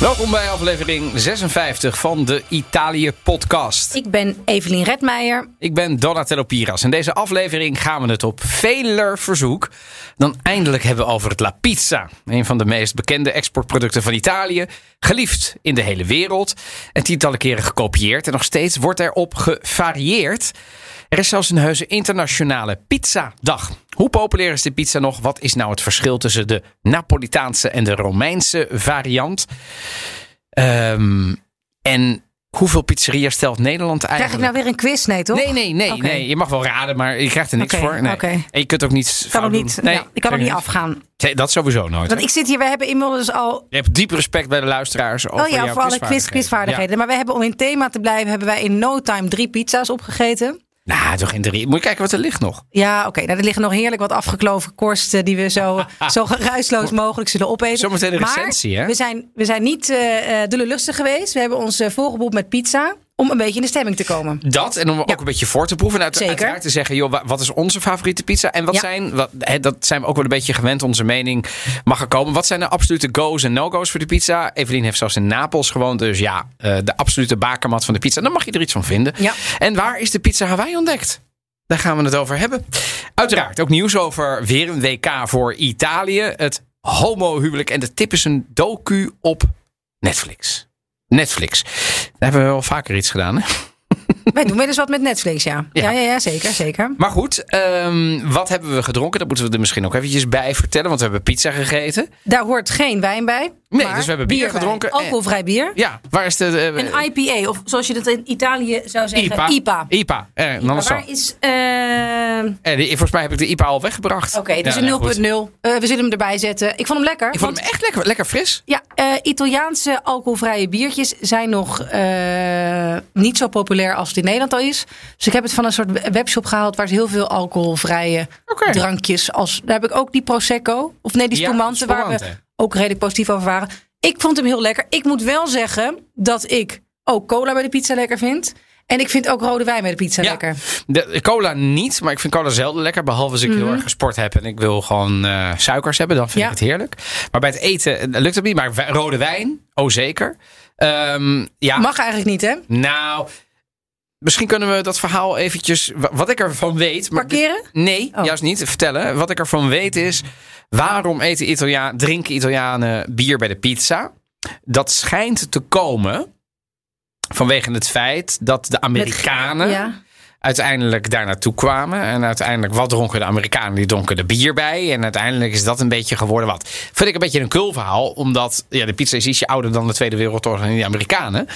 Welkom bij aflevering 56 van de Italië podcast. Ik ben Evelien Redmeijer. Ik ben Donatello Piras. In deze aflevering gaan we het op veler verzoek dan eindelijk hebben over het La Pizza. Een van de meest bekende exportproducten van Italië. Geliefd in de hele wereld. En tientallen keren gekopieerd. En nog steeds wordt erop gevarieerd. Er is zelfs een heuse internationale pizzadag. Hoe populair is de pizza nog? Wat is nou het verschil tussen de Napolitaanse en de Romeinse variant? Um, en hoeveel pizzeria's stelt Nederland eigenlijk? Krijg ik nou weer een quiz? Nee, toch? Nee, nee, nee. Okay. nee. Je mag wel raden, maar je krijgt er niks okay, voor. Nee. Okay. En je kunt ook niet. Kan ook niet. Nee, ja, ik kan ook niet afgaan. Nee, dat sowieso nooit. Want ik zit hier, we hebben inmiddels al. Je hebt diep respect bij de luisteraars. Over oh ja, jouw voor alle quiz, quizvaardigheden. Ja. Maar we hebben om in thema te blijven, hebben wij in no time drie pizza's opgegeten. Nou, toch in drie. Moet je kijken wat er ligt nog. Ja, oké. Okay. Nou, er liggen nog heerlijk wat afgekloven korsten die we zo, zo geruisloos mogelijk zullen opeten. Zometeen de recensie, maar hè? We zijn, we zijn niet uh, de lustig geweest. We hebben ons uh, volgeboekt met pizza. Om een beetje in de stemming te komen. Dat en om ja. ook een beetje voor te proeven. En uit, Zeker. uiteraard te zeggen, joh, wat is onze favoriete pizza? En wat Ja. zijn, wat, dat zijn we ook wel een beetje gewend, onze mening mag er komen. Wat zijn de absolute go's en no-go's voor de pizza? Evelien heeft zelfs in Napels gewoond. Dus ja, uh, de absolute bakermat van de pizza. Dan mag je er iets van vinden. Ja. En waar is de pizza Hawaii ontdekt? Daar gaan we het over hebben. Uiteraard ook nieuws over weer een WK voor Italië. Het homohuwelijk. En de tip is een docu op Netflix. Netflix. Daar hebben we wel vaker iets gedaan, hè? Wij doen wel eens wat met Netflix, ja. Ja, ja, ja, ja zeker, zeker. Maar goed, um, wat hebben we gedronken? Dat moeten we er misschien ook eventjes bij vertellen. Want we hebben pizza gegeten. Daar hoort geen wijn bij. Nee, dus we hebben bier, bier gedronken. Alcoholvrij bier. Ja, waar is de... Uh, een IPA, of zoals je dat in Italië zou zeggen, IPA. IPA. IPA. Eh, IPA. Waar zo. is... Uh... Eh, die, volgens mij heb ik de IPA al weggebracht. Oké, okay, dus ja, een 0.0. Uh, we zullen hem erbij zetten. Ik vond hem lekker. Ik vond hem echt lekker, lekker fris. Ja, uh, Italiaanse alcoholvrije biertjes zijn nog niet zo populair als het in Nederland al is. Dus ik heb het van een soort webshop gehaald waar ze heel veel alcoholvrije okay. drankjes als. Daar heb ik ook die Prosecco. Of nee, die Spumante, ja, waar we ook redelijk positief over waren. Ik vond hem heel lekker. Ik moet wel zeggen dat ik ook cola bij de pizza lekker vind. En ik vind ook rode wijn bij de pizza ja, lekker. De, cola niet, maar ik vind cola zelden lekker. Behalve als ik Mhm. heel erg gesport heb en ik wil gewoon uh, suikers hebben. Dan vind Ja. ik het heerlijk. Maar bij het eten lukt het niet. Maar rode wijn, oh zeker. Ehm, ja, Mag eigenlijk niet, hè? nou... Misschien kunnen we dat verhaal eventjes... wa- Wat ik ervan weet... maar- Parkeren? Nee, Oh. juist niet. Vertellen. Wat ik ervan weet is... Waarom eten Italia drinken Italianen bier bij de pizza? Dat schijnt te komen... Vanwege het feit dat de Amerikanen Ja. Uiteindelijk daar naartoe kwamen. En uiteindelijk, wat dronken de Amerikanen? Die dronken er bier bij. En uiteindelijk is dat een beetje geworden wat. Vind ik een beetje een kul verhaal. Omdat ja, de pizza is ietsje ouder dan de Tweede Wereldoorlog en de Amerikanen.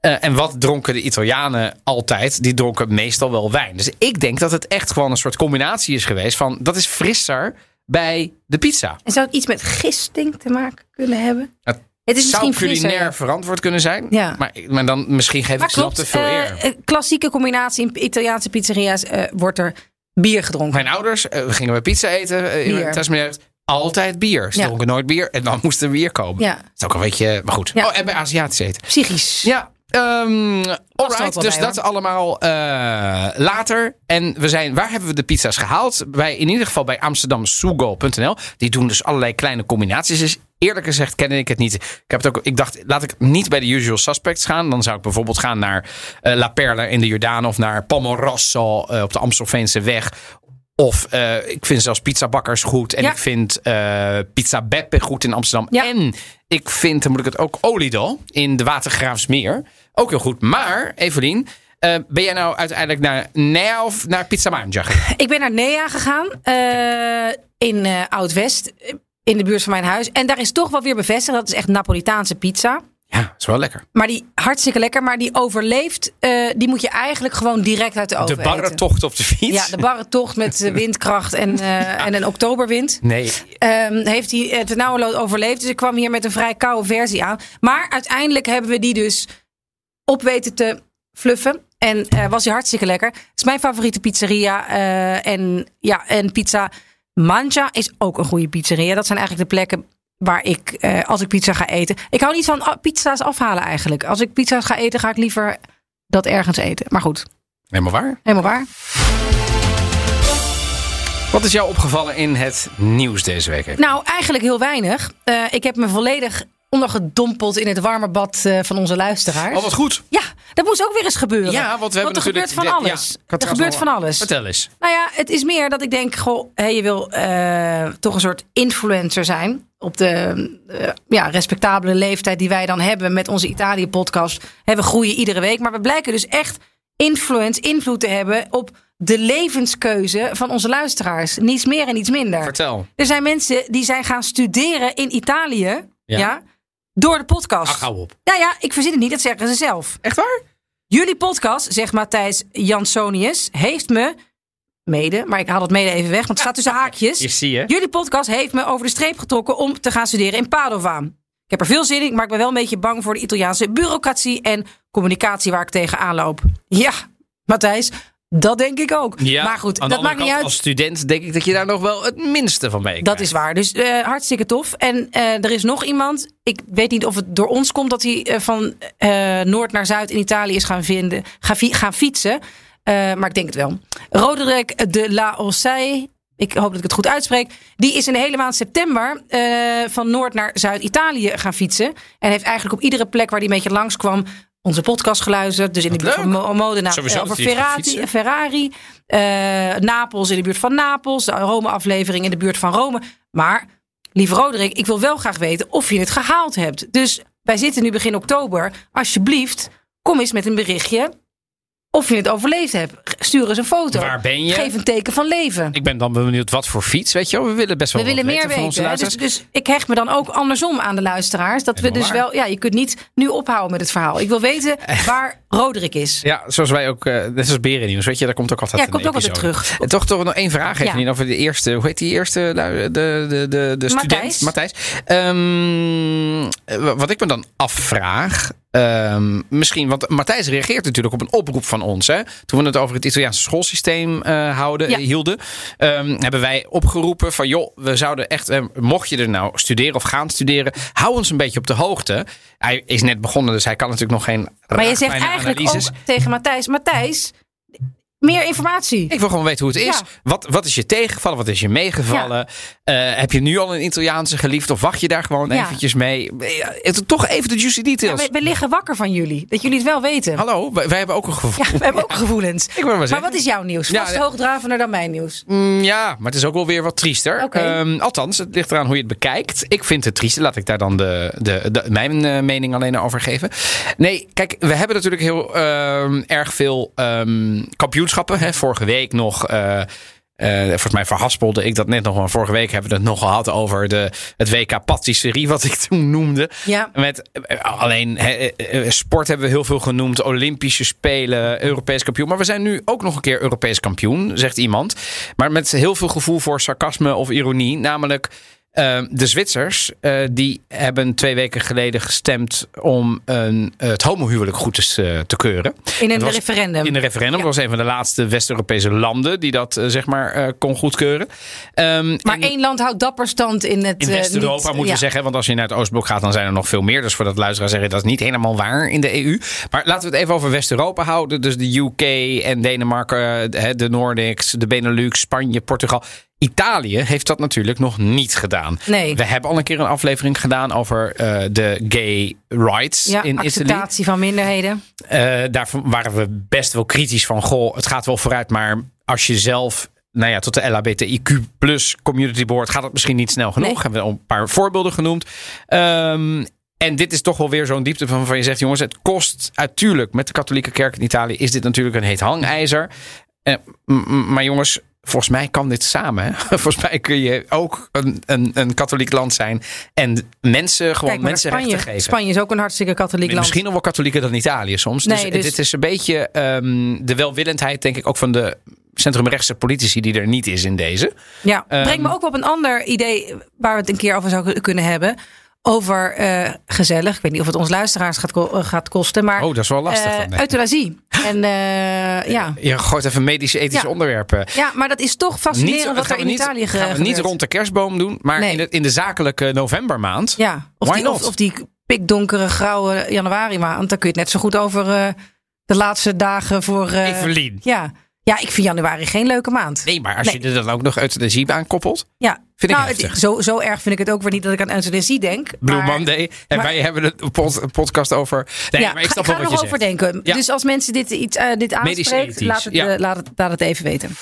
Eh, en wat dronken de Italianen altijd? Die dronken meestal wel wijn. Dus ik denk dat het echt gewoon een soort combinatie is geweest van... dat is frisser bij de pizza. En zou het iets met gisting te maken kunnen hebben? Het Het is zou misschien culinair frisser. verantwoord kunnen zijn. Ja. Maar, maar dan misschien geef Maar ik klopt, te veel eh, eer. eh, klassieke combinatie in Italiaanse pizzeria's eh, wordt er bier gedronken. Mijn ouders, we gingen bij pizza eten. in altijd bier. Ze Ja. dronken nooit bier. En dan moest er bier komen. Ja, Dat is ook een beetje, maar goed. Oh, en bij Aziatisch eten. psychisch. Ja, ook alright. Dus bij, dat allemaal eh, later. En we zijn, waar hebben we de pizza's gehaald? Bij, in ieder geval bij amsterdamsugo.nl. Die doen dus allerlei kleine combinaties. Dus eerlijk gezegd kende ik het niet. Ik, heb het ook, ik dacht, laat ik niet bij de usual suspects gaan. Dan zou ik bijvoorbeeld gaan naar eh, La Perla in de Jordaan. Of naar Pomorosso eh, op de Amstelveense weg. Of eh, ik vind zelfs pizzabakkers goed. En Ja. ik vind Pizza Beppe goed in Amsterdam. Ja. En ik vind, dan moet ik het ook, Olido in de Watergraafsmeer. Ook heel goed. Maar, Evelien, ben jij nou uiteindelijk naar Nea of naar Pizza Mangia? Ik ben naar Nea gegaan. in Oud-West. In de buurt van mijn huis. En daar is toch wel weer bevestigd. Dat is echt Napolitaanse pizza. Ja, is wel lekker. Maar die hartstikke lekker, maar die overleeft. eh, die moet je eigenlijk gewoon direct uit de oven De eten. barrentocht op de fiets. Ja, de barrentocht met eh, windkracht en, eh, en een oktoberwind. Nee, Ehm, heeft hij het ternauwernood overleefd. Dus ik kwam hier met een vrij koude versie aan. Maar uiteindelijk hebben we die dus op weten te fluffen. En was hij hartstikke lekker. Het is mijn favoriete pizzeria. en, ja, en pizza Mangia is ook een goede pizzeria. Dat zijn eigenlijk de plekken waar ik, eh, als ik pizza ga eten... Ik hou niet van ah, pizza's afhalen eigenlijk. Als ik pizza's ga eten, ga ik liever dat ergens eten. Maar goed, helemaal waar. helemaal waar. Wat is jou opgevallen in het nieuws deze week? Nou, eigenlijk heel weinig. Eh, ik heb me volledig ondergedompeld in het warme bad eh, van onze luisteraars. Oh, wat goed. Ja, dat moest ook weer eens gebeuren. Ja, want we hebben er gebeurt van ja, alles. had er gebeurt van alles. Vertel eens. Nou ja, het is meer dat ik denk, goh, hé, je wil eh, toch een soort influencer zijn. Op de eh, ja, respectabele leeftijd die wij dan hebben met onze Italië-podcast. We groeien iedere week. Maar we blijken dus echt influence, invloed te hebben op de levenskeuze van onze luisteraars. Niets meer en niets minder. Vertel. Er zijn mensen die zijn gaan studeren in Italië. Ja. Ja. Door de podcast. Ach, hou op. Ja, ja, ik verzin het niet, dat zeggen ze zelf. Echt waar? Jullie podcast, zegt Matthijs Jansonius, heeft me mede, maar ik haal het mede even weg, want het staat tussen haakjes. Je zie je. Jullie podcast heeft me over de streep getrokken om te gaan studeren in Padova. Ik heb er veel zin in, maar ik ben wel een beetje bang voor de Italiaanse bureaucratie en communicatie waar ik tegenaan loop. Ja, Matthijs, dat denk ik ook. Ja, maar goed, dat maakt niet uit. Als student denk ik dat je daar nog wel het minste van mee Dat is waar. Dus eh, hartstikke tof. En eh, er is nog iemand. Ik weet niet of het door ons komt dat hij eh, van Noord naar Zuid in Italië is gaan vinden, gaan, fi- gaan fietsen. Maar ik denk het wel. Roderick de la Ossai. Ik hoop dat ik het goed uitspreek. Die is in de hele maand september van Noord naar Zuid-Italië gaan fietsen. En heeft eigenlijk op iedere plek waar hij een beetje langskwam. Onze podcast geluisterd. Dus in de buurt van leuk. Mo- Modena. Sowieso over Ferrari. Ferrari. eh, Napels in de buurt van Napels. De Rome-aflevering in de buurt van Rome. Maar, lieve Roderick, ik wil wel graag weten of je het gehaald hebt. Dus wij zitten nu begin oktober. Alsjeblieft, kom eens met een berichtje of je het overleefd hebt. Stuur eens een foto. Waar ben je? Geef een teken van leven. Ik ben dan benieuwd wat voor fiets, weet je wel. We willen best wel We willen meer weten hè. Dus, dus ik hecht me dan ook andersom aan de luisteraars. Dat we dus waar. wel, ja, je kunt niet nu ophouden met het verhaal. Ik wil weten waar Roderick is. Ja, zoals wij ook, eh net als Berennieuws, weet je, daar komt ook altijd Ja, komt ook altijd terug. En toch, toch nog één vraag even Ja. niet over de eerste, hoe heet die eerste, de, de, de, de student? Matthijs. Matthijs. Ehm, eh, wat ik me dan afvraag, ehm, misschien, want Matthijs reageert natuurlijk op een oproep van ons. Hè? Toen we het over het Italiaanse schoolsysteem eh, houden, Ja. hielden, ehm, hebben wij opgeroepen van joh, we zouden echt, eh, mocht je er nou studeren of gaan studeren, hou ons een beetje op de hoogte. Hij is net begonnen, dus hij kan natuurlijk nog geen Maar je zegt eigenlijk ook tegen Matthijs: Matthijs, meer informatie. Ik wil gewoon weten hoe het is. Ja. Wat, wat is je tegengevallen? Wat is je meegevallen? Eh, heb je nu al een Italiaanse geliefd? Of wacht je daar gewoon Ja. eventjes mee? Het, toch even de juicy details. we, we liggen wakker van jullie. Dat jullie het wel weten. Hallo, wij, wij hebben ook een gevoel. Ja, we hebben ook gevoelens. Ik maar Maar wat is jouw nieuws? Vast hoogdravender dan mijn nieuws. Mm, ja, maar het is ook wel weer wat triester. Ehm, althans, het ligt eraan hoe je het bekijkt. Ik vind het triester. Laat ik daar dan de, de, de- mijn eh, mening alleen over geven. Nee, kijk, we hebben natuurlijk heel ehm, erg veel ehm, Hè. Vorige week nog. eh, eh, volgens mij verhaspelde ik dat net nog. Maar vorige week hebben we het nog gehad over de, het WK Patisserie, wat ik toen noemde. Ja. Met eh, alleen sport hebben we heel veel genoemd. Olympische Spelen, Europees kampioen. Maar we zijn nu ook nog een keer Europees kampioen, zegt iemand. Maar met heel veel gevoel voor sarcasme of ironie. Namelijk. Eh, de Zwitsers eh, die hebben twee weken geleden gestemd om een, het homohuwelijk goed te, eh, te keuren. In een was referendum. In een referendum. Dat was een van de laatste West-Europese landen die dat eh, zeg maar eh, kon goedkeuren. Ehm, maar en- één land houdt dapper stand in het. in eh, West-Europa ja. we zeggen. Want als je naar het Oostblok gaat, dan zijn er nog veel meer. Dus voor dat luisteraar zeggen, dat is niet helemaal waar in de EU. Maar laten we het even over West-Europa houden. Dus de UK en Denemarken, de, de Nordics, de Benelux, Spanje, Portugal. Italië heeft dat natuurlijk nog niet gedaan. Nee. We hebben al een keer een aflevering gedaan over eh, de gay rights Ja, in Italië. acceptatie van minderheden. Eh, daar waren we best wel kritisch van. Goh, het gaat wel vooruit, maar als je zelf nou ja, tot de LHBTIQ plus community behoort, gaat het misschien niet snel genoeg. Nee. Hebben we al een paar voorbeelden genoemd. Ehm, en dit is toch wel weer zo'n diepte van waarvan je zegt, jongens, het kost natuurlijk met de katholieke kerk in Italië is dit natuurlijk een heet hangijzer. Eh, maar jongens, volgens mij kan dit samen. Hè? Volgens mij kun je ook een, een, een katholiek land zijn en mensen gewoon mensenrechten Spanje. geven. Spanje is ook een hartstikke katholiek land. Misschien nog wel katholieker dan Italië soms. Nee, dus, dus- dit is een beetje ehm, de welwillendheid, denk ik, ook van de centrumrechtse politici die er niet is in deze. Ja, Ehm, brengt me ook op een ander idee waar we het een keer over zouden kunnen hebben. Over eh, gezellig. Ik weet niet of het ons luisteraars gaat, ko- eh, gaat kosten. Maar Oh, dat is wel lastig nee. euthanasie. En ja. Je gooit even medische, ethische Ja. onderwerpen. ja, maar dat is toch fascinerend wat gaan er in niet, Italië gaan we niet rond de kerstboom doen, maar Nee. in, de, in de zakelijke novembermaand. Ja, of Why die, of, of die pikdonkere grauwe januari maand. Dan kun je het net zo goed over de laatste dagen voor... Evelien. Ja. Ja, ik vind januari geen leuke maand. Nee, maar als je er dan ook nog euthanasie aan koppelt. Ja. Vind ik nou, het- zo, zo erg vind ik het ook weer niet dat ik aan euthanasie denk. Blue maar- Monday. En maar- wij hebben een pod- een podcast over. Nee, ja, maar ik ga- snap ga wel er wat nog over denken. Ja. Dus als mensen dit, iets, eh, dit aanspreekt, laat het, ja. eh, laat, het, laat het even weten.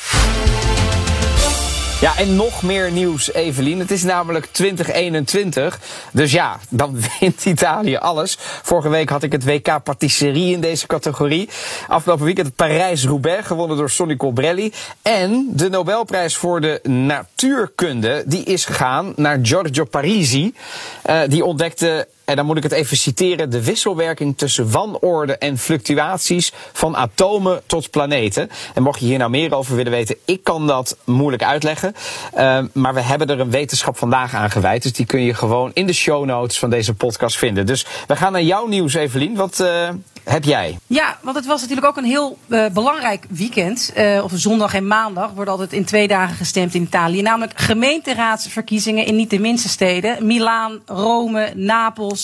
Ja, en nog meer nieuws, Evelien. Het is namelijk 2021. Dus ja, dan wint Italië alles. Vorige week had ik het WK Patisserie in deze categorie. Afgelopen weekend het Parijs-Roubaix, gewonnen door Sonny Colbrelli. En de Nobelprijs voor de natuurkunde, die is gegaan naar Giorgio Parisi. Eh, die ontdekte en dan moet ik het even citeren, de wisselwerking tussen wanorde en fluctuaties van atomen tot planeten. En mocht je hier nou meer over willen weten, ik kan dat moeilijk uitleggen. Ehm, maar we hebben er een wetenschap vandaag aan gewijd. Dus die kun je gewoon in de show notes van deze podcast vinden. Dus we gaan naar jouw nieuws, Evelien. Wat eh, heb jij? Ja, want het was natuurlijk ook een heel eh, belangrijk weekend. Eh of zondag en maandag wordt altijd in twee dagen gestemd in Italië. Namelijk gemeenteraadsverkiezingen in niet de minste steden. Milaan, Rome, Napels,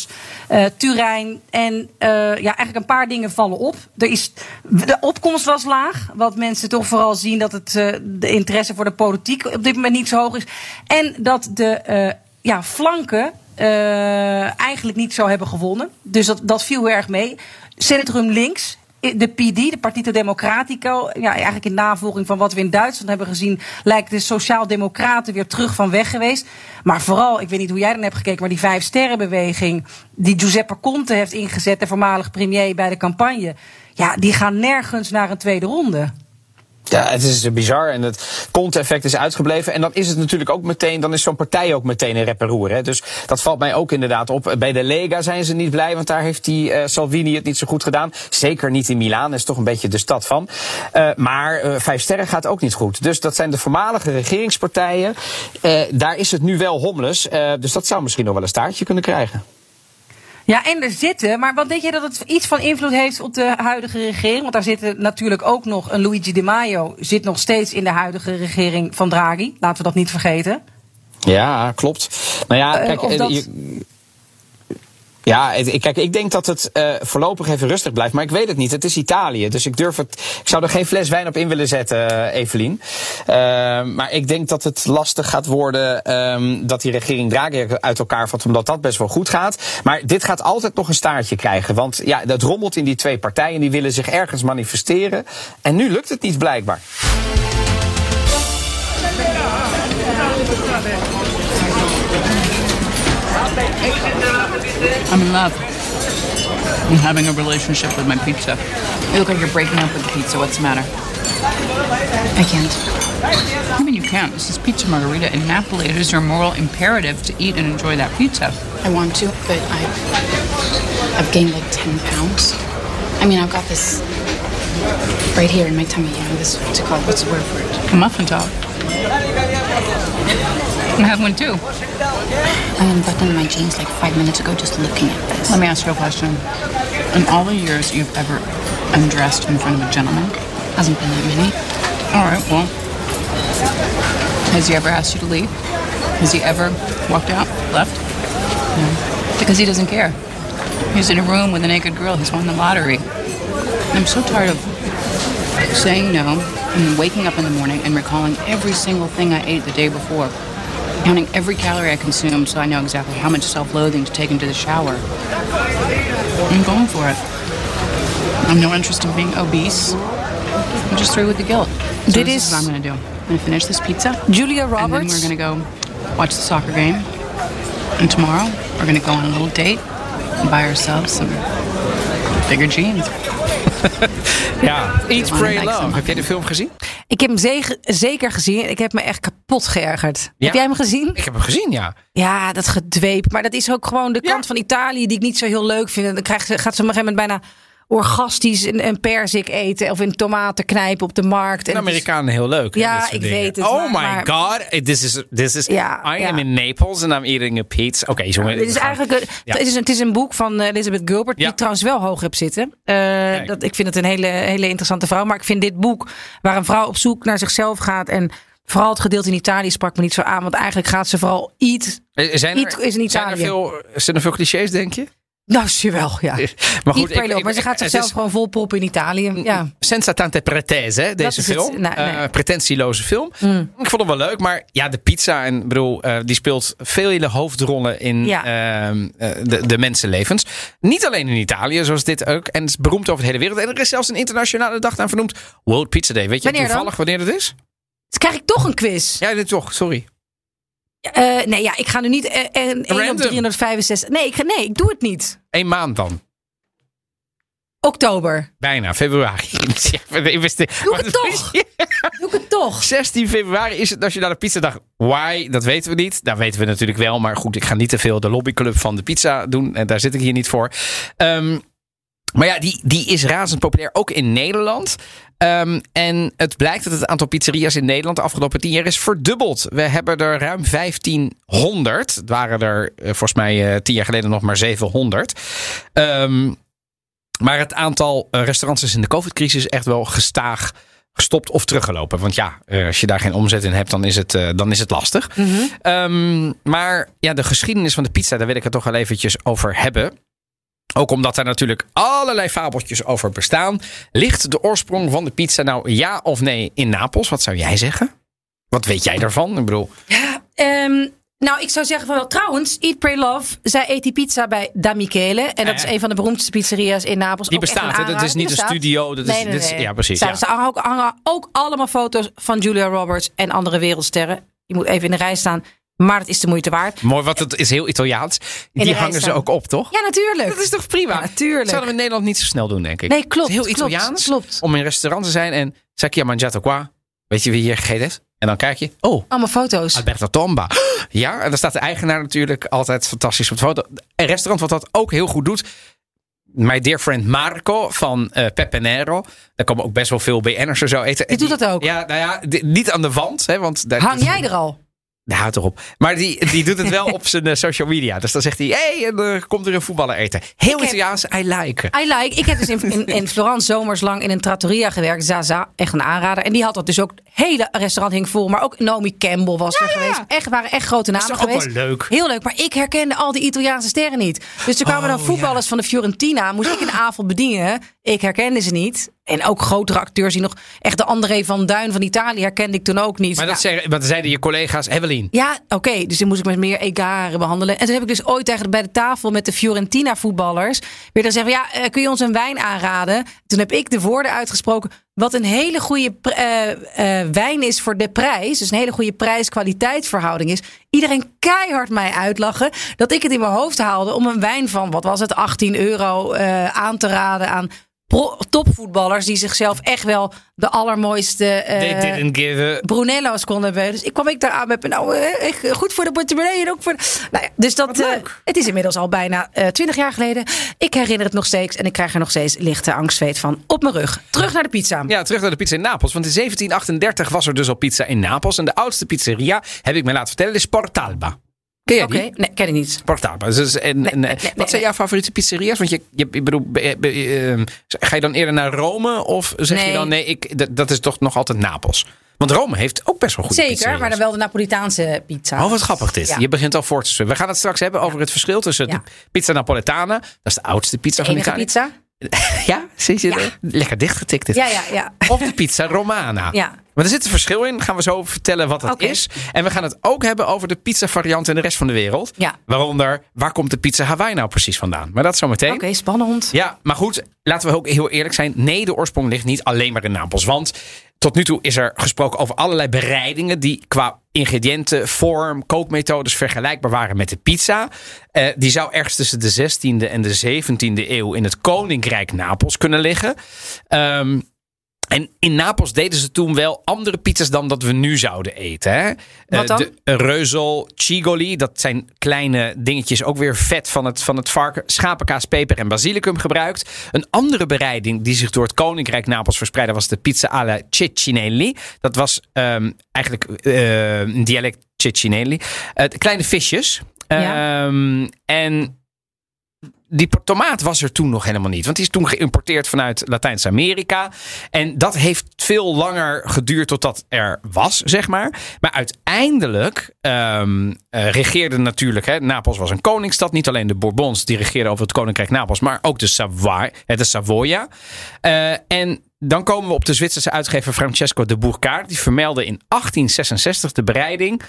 eh, Turijn. En eh, ja, eigenlijk een paar dingen vallen op. Er is, de opkomst was laag. Wat mensen toch vooral zien dat het, eh, de interesse voor de politiek op dit moment niet zo hoog is. En dat de ja, flanken eigenlijk niet zou hebben gewonnen. Dus dat, dat viel heel erg mee. Centrum links. De PD, de Partito Democratico, ja, eigenlijk in navolging van wat we in Duitsland hebben gezien, lijkt de Sociaal-Democraten weer terug van weg geweest. Maar vooral, ik weet niet hoe jij dan hebt gekeken, maar die vijf sterrenbeweging die Giuseppe Conte heeft ingezet, de voormalig premier bij de campagne, ja, die gaan nergens naar een tweede ronde. Ja, het is bizar en het Conte-effect is uitgebleven. En dan is het natuurlijk ook meteen, dan is zo'n partij ook meteen een reperoer. Hè? Dus dat valt mij ook inderdaad op. Bij de Lega zijn ze niet blij, want daar heeft die eh, Salvini het niet zo goed gedaan. Zeker niet in Milaan, is toch een beetje de stad van. Eh, maar eh, Vijf Sterren gaat ook niet goed. Dus dat zijn de voormalige regeringspartijen. Daar is het nu wel hommeles. Dus dat zou misschien nog wel een staartje kunnen krijgen. Ja, en er zitten, maar wat denk je dat het iets van invloed heeft op de huidige regering? Want daar zitten natuurlijk ook nog een Luigi Di Maio, zit nog steeds in de huidige regering van Draghi. Laten we dat niet vergeten. Ja, klopt. Nou ja, Eh, kijk, dat- je- ja, kijk, ik denk dat het eh, voorlopig even rustig blijft. Maar ik weet het niet. Het is Italië. Dus ik durf het. Ik zou er geen fles wijn op in willen zetten, eh, Evelien. Eh, maar ik denk dat het lastig gaat worden ehm, dat die regering Draghi uit elkaar valt. Omdat dat best wel goed gaat. Maar dit gaat altijd nog een staartje krijgen. Want ja, dat rommelt in die twee partijen. Die willen zich ergens manifesteren. En nu lukt het niet blijkbaar. I'm in love. I'm having a relationship with my pizza. You look like you're breaking up with the pizza. What's the matter? I can't. I mean, you can't. This is Pizza Margarita in Napoli. It is your moral imperative to eat and enjoy that pizza. I want to, but I've I've gained like ten pounds. I mean, I've got this right here in my tummy. You know, this what's it called? What's the word for it? A muffin top. I have one too. I unbuttoned my jeans like five minutes ago just looking at this. Let me ask you a question. In all the years you've ever undressed in front of a gentleman, Hasn't been that many. all right, well, has he ever asked you to leave? Has he ever walked out, left? No. Because he doesn't care. He's in a room with a naked girl. He's won the lottery. I'm so tired of saying no and waking up in the morning and recalling every single thing I ate the day before, counting every calorie I consume so I know exactly how much self-loathing to take into the shower. I'm going for it. I'm no interest in being obese. I'm just through with the guilt. So Dit this is- is what I'm going to do. I'm going to finish this pizza. Julia And then we're going to go watch the soccer game. And tomorrow, we're going to go on a little date and buy ourselves some bigger jeans. Ja, Eat, Pray, like some Love. Heb jij de film gezien? Ik heb hem zeker, zeker gezien. Ik heb me echt kapot geërgerd. Ja? Heb jij hem gezien? Ik heb hem gezien, ja. Ja, dat gedweep. Maar dat is ook gewoon de Ja. kant van Italië die ik niet zo heel leuk vind. En dan krijgt ze, gaat ze op een gegeven moment bijna orgastisch een, een perzik eten. Of in tomaten knijpen op de markt. De En is- Amerikanen heel leuk. hè, Ja, ik dingen. weet het, Oh maar- my maar- god. This is, this is, Ja, I ja. am in Naples and I'm eating a pizza. Oké, jongen. Dit is eigenlijk een, het, is een, het is een boek van eh, Elizabeth Gilbert, die trouwens wel hoog heb zitten. Eh, dat, ik vind het een hele, hele interessante vrouw. Maar ik vind dit boek, waar een vrouw op zoek naar zichzelf gaat. En vooral het gedeelte in Italië sprak me niet zo aan. Want eigenlijk gaat ze vooral iets. Eh, Zijn is in zijn er Italië. veel, zijn er veel clichés, denk je? Nou, zie wel, ja. Maar Niet per love, maar ze gaat zichzelf is gewoon vol poppen in Italië. Ja. Senza tante pretese, hè, deze film. Nou, nee. Eh, pretentieloze film. Mm. Ik vond hem wel leuk, maar ja, de pizza, en bedoel, eh, die speelt vele hoofdrollen in Ja. ehm, eh, de, de mensenlevens. Niet alleen in Italië, zoals dit ook. En het is beroemd over de hele wereld. En er is zelfs een internationale dag aan vernoemd. World Pizza Day. Weet je Wanneer dan? toevallig wanneer dat is? Dus krijg ik toch een quiz. Ja, dit toch, sorry. Eh, nee, ja, ik ga nu niet eh, een 1 op Random. 365. Nee ik, ga- nee, ik doe het niet. Eén maand dan. Oktober. Bijna, februari. Doe het toch? Doe het toch? 16 februari is het Nationale Pizzadag. Why? Dat weten we niet. Dat weten we natuurlijk wel. Maar goed, ik ga niet te veel de lobbyclub van de pizza doen. En daar zit ik hier niet voor. Ehm, maar ja, die, die is razend populair. Ook in Nederland. Ehm, en het blijkt dat het aantal pizzeria's in Nederland de afgelopen 10 jaar is verdubbeld. We hebben er ruim 1500. Het waren er eh, volgens mij eh, 10 jaar geleden nog maar 700. Ehm, maar het aantal eh, restaurants is in de COVID-crisis echt wel gestaag gestopt of teruggelopen. Want ja, als je daar geen omzet in hebt, dan is het, dan is het lastig. Ehm, maar ja, de geschiedenis van de pizza, daar wil ik het toch wel eventjes over hebben. Ook omdat daar natuurlijk allerlei fabeltjes over bestaan. Ligt de oorsprong van de pizza nou ja of nee in Napels? Wat zou jij zeggen? Wat weet jij daarvan? Ik bedoel, Ehm, nou, ik zou zeggen van wel. Trouwens, Eat, Pray, Love. Zij eet die pizza bij Da Michele. En dat Ja. is een van de beroemdste pizzeria's in Napels. die bestaat. hè? Dat is niet een studio. Dat is, Nee, nee, dit is- ja, precies. Zij- Ja. Ze hangen ook, hangen ook allemaal foto's van Julia Roberts en andere wereldsterren. Je moet even in de rij staan. Maar het is de moeite waard. Mooi, want het is heel Italiaans. Die hangen ze ook op, toch? Ja, natuurlijk. Dat is toch prima? Ja, natuurlijk. Dat zouden we in Nederland niet zo snel doen, denk ik. Nee, klopt, heel Italiaans. klopt. Om in een restaurant te zijn en zeg je mangiato qua. Weet je wie hier gegeten heeft? En dan kijk je, oh, Allemaal foto's. Alberto Tomba. Ja, en dan staat de eigenaar natuurlijk altijd fantastisch op de foto. Een restaurant wat dat ook heel goed doet. My dear friend Marco van eh Pepe Nero. Daar komen ook best wel veel BN'ers er zo eten. Die doet dat ook? Ja, nou ja, niet aan de wand. Hè, want daar, Hang jij er al? Nou, houd erop. Maar die, die doet het wel op zijn eh, social media. Dus dan zegt hij, hé, hey, er komt er een voetballer eten. Heel Ik heb- Italiaans, I like. I like. Ik heb dus in, in, in Florence zomers lang in een trattoria gewerkt. Zaza, echt een aanrader. En die had dat dus ook. Het hele restaurant hing vol. Maar ook Naomi Campbell was er geweest. Echt, waren echt grote Dat namen is toch geweest. wel leuk? Heel leuk. Maar ik herkende al die Italiaanse sterren niet. Dus er kwamen dan Oh, voetballers van de Fiorentina. Moest ik in de avond bedienen. Ik herkende ze niet. En ook grotere acteurs die nog... Echt de André van Duin van Italië herkende ik toen ook niet. Maar dat Nou, zeggen, zeiden je collega's, Ja, oké. dus dan moest ik met meer egaren behandelen. En toen heb ik dus ooit tegen bij de tafel met de Fiorentina voetballers weer dan zeggen: ja, eh, kun je ons een wijn aanraden? Toen heb ik de woorden uitgesproken. Wat een hele goede eh, eh, wijn is voor de prijs. Dus een hele goede prijs-kwaliteit verhouding is. Iedereen keihard mij uitlachen. Dat ik het in mijn hoofd haalde om een wijn van, wat was het, 18 euro aan te raden aan topvoetballers. Die zichzelf echt wel de allermooiste. eh, They didn't give a... Brunello's konden hebben. Dus ik kwam ik daar aan met nou, echt goed voor de portemonnee en ook voor. Nou ja, dus dat. eh, het is inmiddels al bijna twintig jaar geleden. Ik herinner het nog steeds en ik krijg er nog steeds lichte angstzweet van op mijn rug. Terug naar de pizza. Ja, terug naar de pizza in Napels. Want in 1738 was er dus al pizza in Napels. En de oudste pizzeria, heb ik me laten vertellen, is Portalba. Ken jij Oké, die? nee, ken ik niet. Dus, en, en, nee, nee, wat zijn jouw favoriete pizzeria's? Want je, je ik bedoel, be- be- ehm, ga je dan eerder naar Rome? Of zeg je dan, nee, ik, dat, dat is toch nog altijd Napels? Want Rome heeft ook best wel goede Zeker, pizzeria's. maar dan wel de Napolitaanse pizza. Oh, wat grappig dit. Ja. Je begint al voor te. We gaan het straks hebben over het verschil tussen Ja. de pizza Napoletana. Dat is de oudste pizza de van Italië. pizza? Ja, zie je Ja. er? Lekker dichtgetikt dit. Ja, ja, ja. Of de pizza Romana. Ja. Maar er zit een verschil in. Gaan we zo vertellen wat dat is. En we gaan het ook hebben over de pizza variant in de rest van de wereld. Ja. Waaronder, waar komt de pizza Hawaii nou precies vandaan? Maar dat zo meteen. Oké, spannend. Ja, maar goed, laten we ook heel eerlijk zijn. Nee, de oorsprong ligt niet alleen maar in Napels. Want tot nu toe is er gesproken over allerlei bereidingen die qua ingrediënten, vorm, kookmethodes vergelijkbaar waren met de pizza. Eh, die zou ergens tussen de 16e en de 17e eeuw in het Koninkrijk Napels kunnen liggen. Ehm, En in Napels deden ze toen wel andere pizza's dan dat we nu zouden eten. Hè? Wat Eh, dan? de reuzel cigoli, dat zijn kleine dingetjes, ook weer vet van het, van het varken. Schapenkaas, peper en basilicum gebruikt. Een andere bereiding die zich door het Koninkrijk Napels verspreidde was de pizza alla ceccinelli. Dat was ehm, eigenlijk eh, een dialect ceccinelli. Eh, kleine visjes. Ja. Ehm, en die tomaat was er toen nog helemaal niet. Want die is toen geïmporteerd vanuit Latijns-Amerika. En dat heeft veel langer geduurd totdat er was, zeg maar. Maar uiteindelijk ehm eh, regeerde natuurlijk... Hè, Napels was een koningsstad. Niet alleen de Bourbons die regeerden over het koninkrijk Napels... maar ook de, Savoy, de Savoia. Eh, en dan komen we op de Zwitserse uitgever Francesco de Bourcard. Die vermeldde in 1866 de bereiding...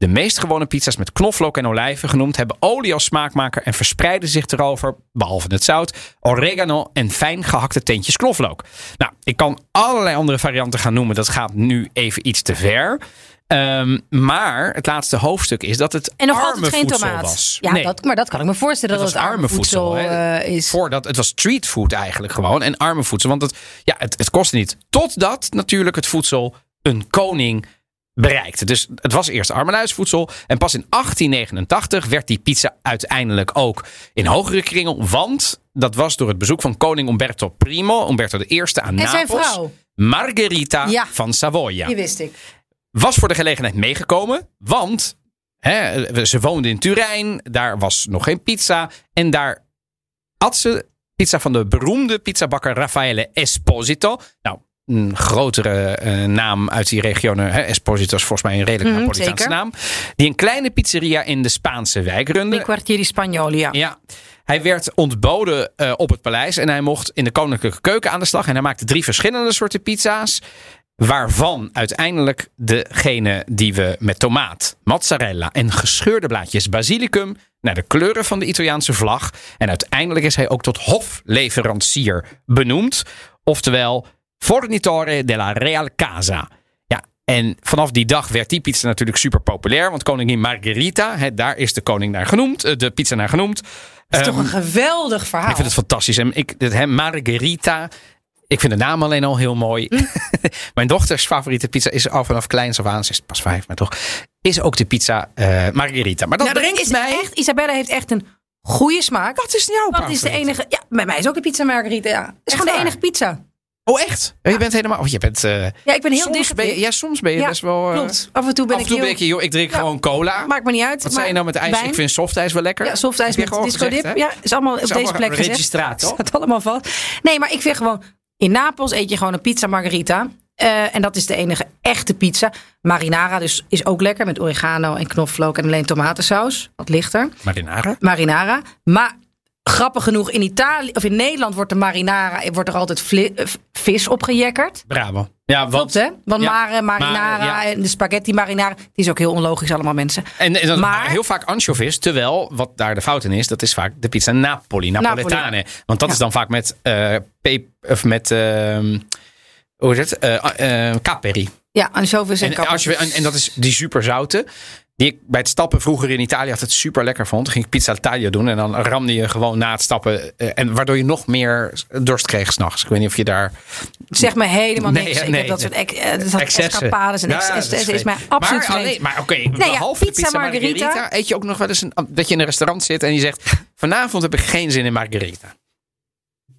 De meest gewone pizza's met knoflook en olijven genoemd hebben olie als smaakmaker en verspreiden zich erover, behalve het zout, oregano en fijn gehakte teentjes knoflook. Nou, ik kan allerlei andere varianten gaan noemen. Dat gaat nu even iets te ver. Ehm, maar het laatste hoofdstuk is dat het En nog arme altijd geen voedsel tomaat. was. Ja, Nee. dat, maar dat kan ik me voorstellen dat was het arme voedsel, eh, is. Voordat, het was streetfood eigenlijk gewoon. En arme voedsel. Want het, ja, het, het kostte niet. Totdat natuurlijk het voedsel een koning bereikte. Dus het was eerst armenhuisvoedsel. En pas in 1889 werd die pizza uiteindelijk ook in hogere kringen. Want dat was door het bezoek van koning Umberto I. Umberto I aan En zijn Napels. vrouw. Margherita Ja. van Savoia Die wist ik. was voor de gelegenheid meegekomen. Want hè, ze woonde in Turijn. Daar was nog geen pizza. En daar had ze pizza van de beroemde pizzabakker Raffaele Esposito. Nou, een grotere eh, naam uit die regionen. Hè. Esposito is volgens mij een redelijk Mhm, Napolitaanse naam. Die een kleine pizzeria in de Spaanse wijk runde. Die kwartieri Spagnoli, ja. Ja. Hij werd ontboden eh, op het paleis en hij mocht in de koninklijke keuken aan de slag. En hij maakte drie verschillende soorten pizza's. Waarvan uiteindelijk degene die we met tomaat, mozzarella en gescheurde blaadjes basilicum naar de kleuren van de Italiaanse vlag. En uiteindelijk is hij ook tot hofleverancier benoemd. Oftewel fornitore della Real Casa. Ja, en vanaf die dag werd die pizza natuurlijk super populair. Want koningin Margherita, hè, daar is de koning naar genoemd, eh, de pizza naar genoemd. Dat is toch Ehm, een geweldig verhaal. ik vind het fantastisch. En ik, het, hè, Margherita. Ik vind de naam alleen al heel mooi. Hm. Mijn dochters favoriete pizza is al vanaf kleins af aan. Ze is pas vijf, maar toch. Is ook de pizza eh, Margherita. Maar dat Nou, brengt is mij. echt, Isabella heeft echt een goede smaak. Wat is jouw Wat is de enige... Ja, bij mij is ook de pizza margarita. Ja. Het is Echt gewoon de enige pizza. Oh, echt? Je bent helemaal. Oh, je bent. eh, Ja, ik ben heel soms dicht. ben je, ja, soms ben je Ja, best wel. eh, Klopt. Af en toe ben af en ik toe heel... ben ik, joh, ik drink Ja. gewoon cola. Maakt me niet uit. Wat zei je nou met ijs? wijn? Ik vind softijs wel lekker. Ja, softijs met gewoon disco dip. Ja, is allemaal op deze plek gezegd. registraat? Staat allemaal vast. Nee, maar ik vind gewoon... In Napels eet je gewoon een pizza margarita. Eh, en dat is de enige echte pizza. Marinara dus is ook lekker met oregano en knoflook en alleen tomatensaus. Wat lichter. Marinara. Marinara. Maar grappig genoeg, in Italië of in Nederland wordt de marinara wordt er altijd vis opgejekkerd. Bravo. Ja, want. Klopt hè? Want Ja, mare, marinara maar, ja. en de spaghetti marinara, die is ook heel onlogisch allemaal mensen. En, en dan Maar- heel vaak anchovies, terwijl wat daar de fout in is, dat is vaak de pizza Napoli, Napoletane. Want dat Ja. is dan vaak met pep of met ehm, hoe is het? Eh eh, caperi. Ja, anchovies en, En, en, en dat is die super zoute. Die ik bij het stappen vroeger in Italië altijd super lekker vond. Ging ik pizza al taglio doen en dan ramde je gewoon na het stappen. eh, en waardoor je nog meer dorst kreeg s'nachts. Ik weet niet of je daar. Zeg me helemaal Nee, niks. nee, heb dat nee. soort eh, escapades en Ja, dat is, mij absoluut maar, alleen- maar oké, behalve pizza margherita, eet je ook nog wel eens een, dat je in een restaurant zit en je zegt: vanavond heb ik geen zin in margherita.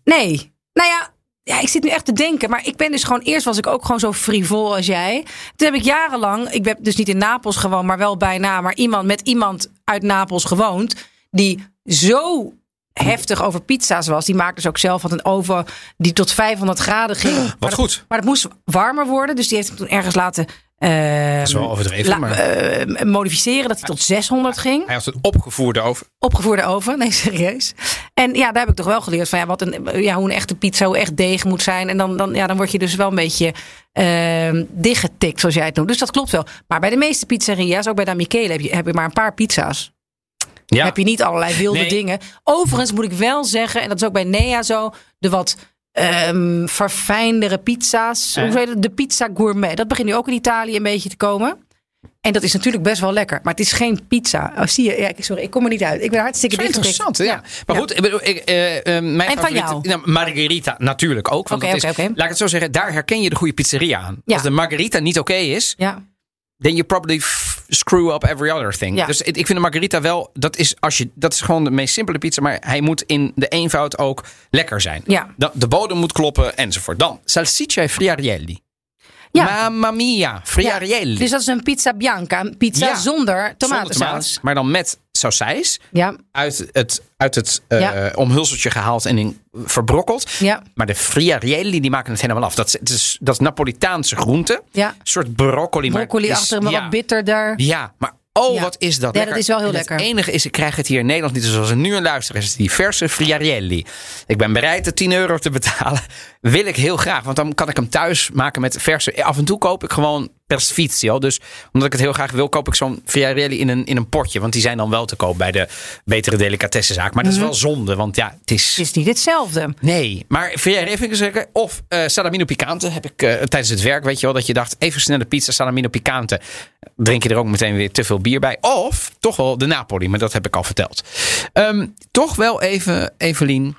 Nee. Nou ja, ja, ik zit nu echt te denken. Maar ik ben dus gewoon... Eerst was ik ook gewoon zo frivol als jij. Toen heb ik jarenlang... Ik ben dus niet in Napels gewoond, maar wel bijna. Maar iemand met iemand uit Napels gewoond. Die zo heftig over pizza's was. Die maakte dus ook zelf wat een oven die tot 500 graden ging. Maar dat- goed. Maar het moest warmer worden. Dus die heeft hem toen ergens laten... Dat is wel overdreven, maar eh, modificeren dat hij tot 600 ging hij had het opgevoerde over. opgevoerde oven. Nee, serieus. En ja, daar heb ik toch wel geleerd van ja, wat een, ja, hoe een echte pizza, hoe echt deeg moet zijn. En dan, dan, ja, dan word je dus wel een beetje ehm dichtgetikt, zoals jij het noemt. Dus dat klopt wel. Maar bij de meeste pizzeria's, ook bij de Michele, heb je, heb je maar een paar pizza's. Ja. Heb je niet allerlei wilde Nee. dingen. Overigens moet ik wel zeggen, en dat is ook bij Nea zo, de wat ehm verfijndere pizza's. Eh. Hoe heet het? De pizza gourmet. Dat begint nu ook in Italië een beetje te komen. En dat is natuurlijk best wel lekker. Maar het is geen pizza. Oh, zie je? Ja, ik- sorry, ik kom er niet uit. Ik ben hartstikke dichtgetikt. interessant, ja. Maar goed, ik ik, eh, eh, mijn En van favoriet- jou? Nou, Margherita natuurlijk ook. Want Oké, dat is. Laat ik het zo zeggen, daar herken je de goede pizzeria aan. Ja. Als de Margherita niet oké is, Ja. then you probably screw up every other thing. Ja. Dus ik vind de Margherita wel, dat is, als je, dat is gewoon de meest simpele pizza. Maar hij moet in de eenvoud ook lekker zijn. Ja. De, de bodem moet kloppen enzovoort. Dan, salsiccia e friarielli. Ja. Mamma mia, friarielli. Dus dat is een pizza bianca. Een pizza Ja. zonder Zonder tomatensaus. maar dan met sausijs. Ja, Uit het, uit het eh, Ja. omhulseltje gehaald en in, verbrokkeld. ja, Maar de friarielli die maken het helemaal af. Dat is, het is, dat is Napolitaanse groente. ja. Een soort broccoli. maar Broccoli is- achter, maar ja. wat bitterder. Ja, maar oh, Ja. wat is dat Ja, lekker. dat is wel heel En lekker. Het enige is, ik krijg het hier in Nederland niet zoals er nu een luisteren is. Die verse friarielli. Ik ben bereid de 10 euro te betalen. Wil ik heel graag, want dan kan ik hem thuis maken met verse. Af en toe koop ik gewoon per sfizio. Dus omdat ik het heel graag wil, koop ik zo'n friarielli in een, in een potje. Want die zijn dan wel te koop bij de betere delicatessenzaak. Maar dat is wel zonde, want ja, het is... Het is niet hetzelfde. Nee, maar friarielli vind ik zeker. Of eh salamino picante heb ik eh, tijdens het werk, weet je wel, dat je dacht, even snelle pizza salamino picante. Drink je er ook meteen weer te veel bier bij. Of toch wel de Napoli, maar dat heb ik al verteld. Ehm, toch wel even, Evelien,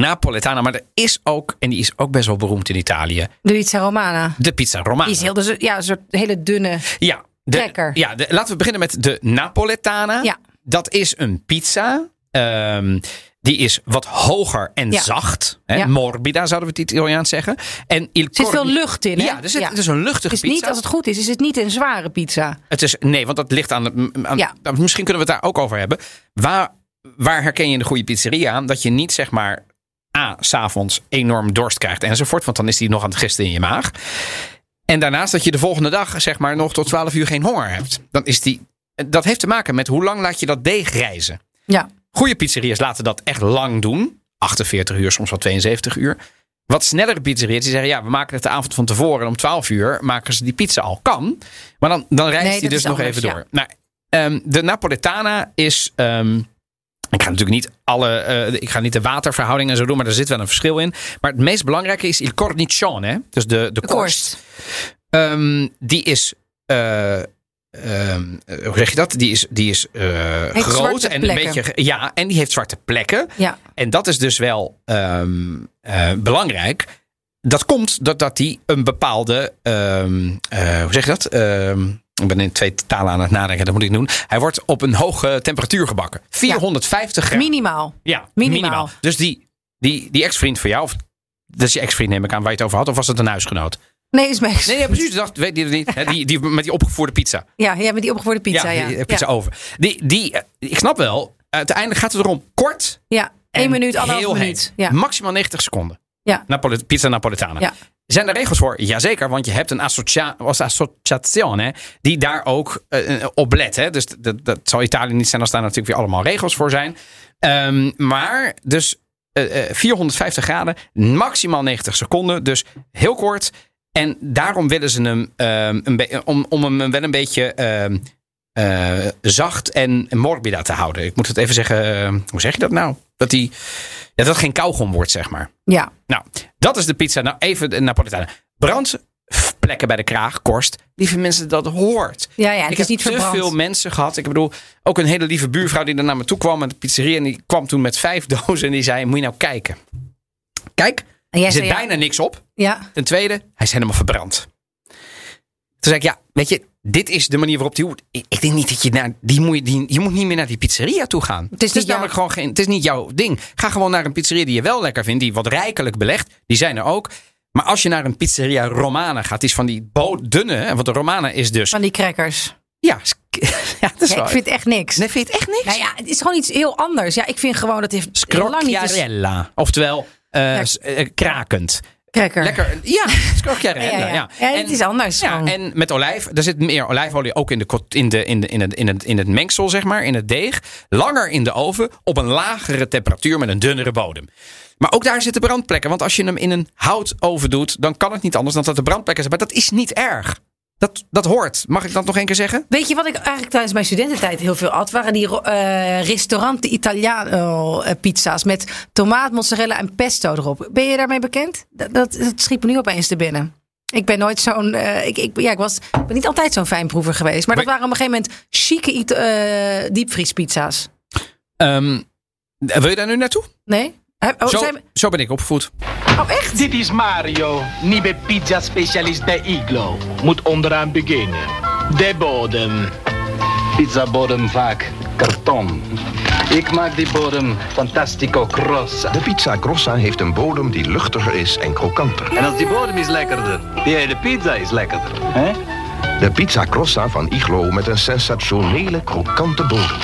Napoletana, maar er is ook, en die is ook best wel beroemd in Italië, De pizza romana. de pizza romana. Die is heel, dus, ja, een soort hele dunne. Ja, de, Lekker. Ja, de- laten we beginnen met de Napoletana. Ja. Dat is een pizza. ehm, die is wat hoger en Ja. zacht. Hè? Ja. Morbida zouden we het Italiaans zeggen. En il Er zit veel lucht in. Hè? Ja, er zit, Ja. het is een luchtige Het is pizza. niet, als het goed is, is het niet een zware pizza. Het is, nee, want dat ligt aan, de, aan Ja. nou, Misschien kunnen we het daar ook over hebben. Waar, waar herken je de goede pizzeria aan? Dat je niet zeg maar A, s'avonds enorm dorst krijgt enzovoort. Want dan is die nog aan het gisten in je maag. En daarnaast dat je de volgende dag zeg maar nog tot 12 uur geen honger hebt. Dan is die, dat heeft te maken met hoe lang laat je dat deeg rijzen. Ja. Goede pizzeria's laten dat echt lang doen. 48 uur, soms wel 72 uur. Wat snellere pizzeria's die zeggen, ja, we maken het de avond van tevoren. En om 12 uur maken ze die pizza al. Kan. Maar dan, dan rijst Nee, die dus nog anders, even door. Nou, ehm, de Napoletana is... ehm, ik ga natuurlijk niet alle, eh, ik ga niet de waterverhoudingen en zo doen, maar er zit wel een verschil in. Maar het meest belangrijke is il cornicione, hè? dus de, de, De korst. korst. Ehm, die is, eh, ehm, eh, hoe zeg je dat? Die is, die is groot en een beetje, ja, en die heeft zwarte plekken. Ja. En dat is dus wel ehm, eh, belangrijk. Dat komt doordat die een bepaalde, hoe zeg je dat? Ik ben in twee talen aan het nadenken, dat moet ik doen. Hij wordt op een hoge temperatuur gebakken. 450 graden. Minimaal. Ja, Minimaal. minimaal. Dus die, die, die ex-vriend van jou, of dat is je ex-vriend neem ik aan waar je het over had, of was het een huisgenoot? Nee, is mijn Nee, ja, precies. Dacht, weet je het niet? Hè, Die, die met die opgevoerde pizza. Ja, ja, met die opgevoerde pizza. Ja, ja. pizza over. Die, die, eh, ik snap wel. Uiteindelijk gaat het erom kort. Ja, en één minuut, heel anderhalf minuut. Ja. Maximaal 90 seconden. Ja. Pizza Napoletana. Ja. Zijn er regels voor? Jazeker, want je hebt een associa associazione die daar ook eh, op let. Hè? Dus dat, dat zal Italië niet zijn als daar natuurlijk weer allemaal regels voor zijn. Ehm, maar dus eh, eh, 450 graden, maximaal 90 seconden. Dus heel kort. En daarom willen ze hem ehm, een om, om hem wel een beetje ehm, eh, zacht en morbida te houden. Ik moet het even zeggen. eh, hoe zeg je dat nou? Dat ja, dat het geen kauwgom wordt, zeg maar. ja. Nou, dat is de pizza. Nou, even de Napolitana. Brandplekken bij de kraag, korst. Lieve mensen, dat hoort. Ja, ja, het ik is heb niet te verbrand. veel mensen gehad. Ik bedoel, ook een hele lieve buurvrouw die er naar me toe kwam met de pizzeria. En die kwam toen met vijf dozen en die zei, moet je nou kijken. Kijk, En jij er zit zei ja. bijna niks op. Ja, Ten tweede, hij is helemaal verbrand. Toen zei ik, ja, weet je, dit is de manier waarop die hoort. Ik, ik denk niet dat je naar die moet je, die, je moet niet meer naar die pizzeria toe gaan. Het is is, niet namelijk gewoon geen, het is niet jouw ding. Ga gewoon naar een pizzeria die je wel lekker vindt, die wat rijkelijk belegt. Die zijn er ook. Maar als je naar een pizzeria Romana gaat, die is van die dunne, want de Romana is dus. van die crackers. Ja, ja dat is Ja, wel. ik vind echt niks. Nee, vind je het echt niks? Nou ja, het is gewoon iets heel anders. Ja, ik vind gewoon dat heeft lang niet Scrocchiarella. Oftewel, Ja. eh, krakend. Cracker. Lekker, ja. Ja, Ja, ja, het is anders Ja, gewoon. en met olijf, er zit meer olijfolie ook in, de, in, de, in, de, in, het, in, het, in het mengsel, zeg maar, in het deeg. Langer in de oven, op een lagere temperatuur met een dunnere bodem. Maar ook daar zitten brandplekken. Want als je hem in een houtoven doet, dan kan het niet anders dan dat er brandplekken zijn. Maar dat is niet erg. Dat, dat hoort. Mag ik dat nog één keer zeggen? Weet je wat ik eigenlijk tijdens mijn studententijd heel veel at? Waren die eh restaurante Italiano eh, pizza's met tomaat, mozzarella en pesto erop. Ben je daarmee bekend? Dat, dat, dat schiet me nu opeens te binnen. Ik ben nooit zo'n. eh, ik, ik, ja, ik was, ben niet altijd zo'n fijnproever geweest. Maar dat waren op een gegeven moment chique eh, diepvriespizza's. Ehm, wil je daar nu naartoe? Nee? Oh, zo, zijn- zo ben ik opgevoed. Oh, echt? Dit is Mario, nieuwe pizza specialist bij Iglo. Moet onderaan beginnen. De bodem. Pizzabodem vaak karton. Ik maak die bodem fantastico grossa. De pizza grossa heeft een bodem die luchtiger is en krokanter. En als die bodem is lekkerder, die hele pizza is lekkerder. Hè? De pizza grossa van Iglo met een sensationele krokante bodem.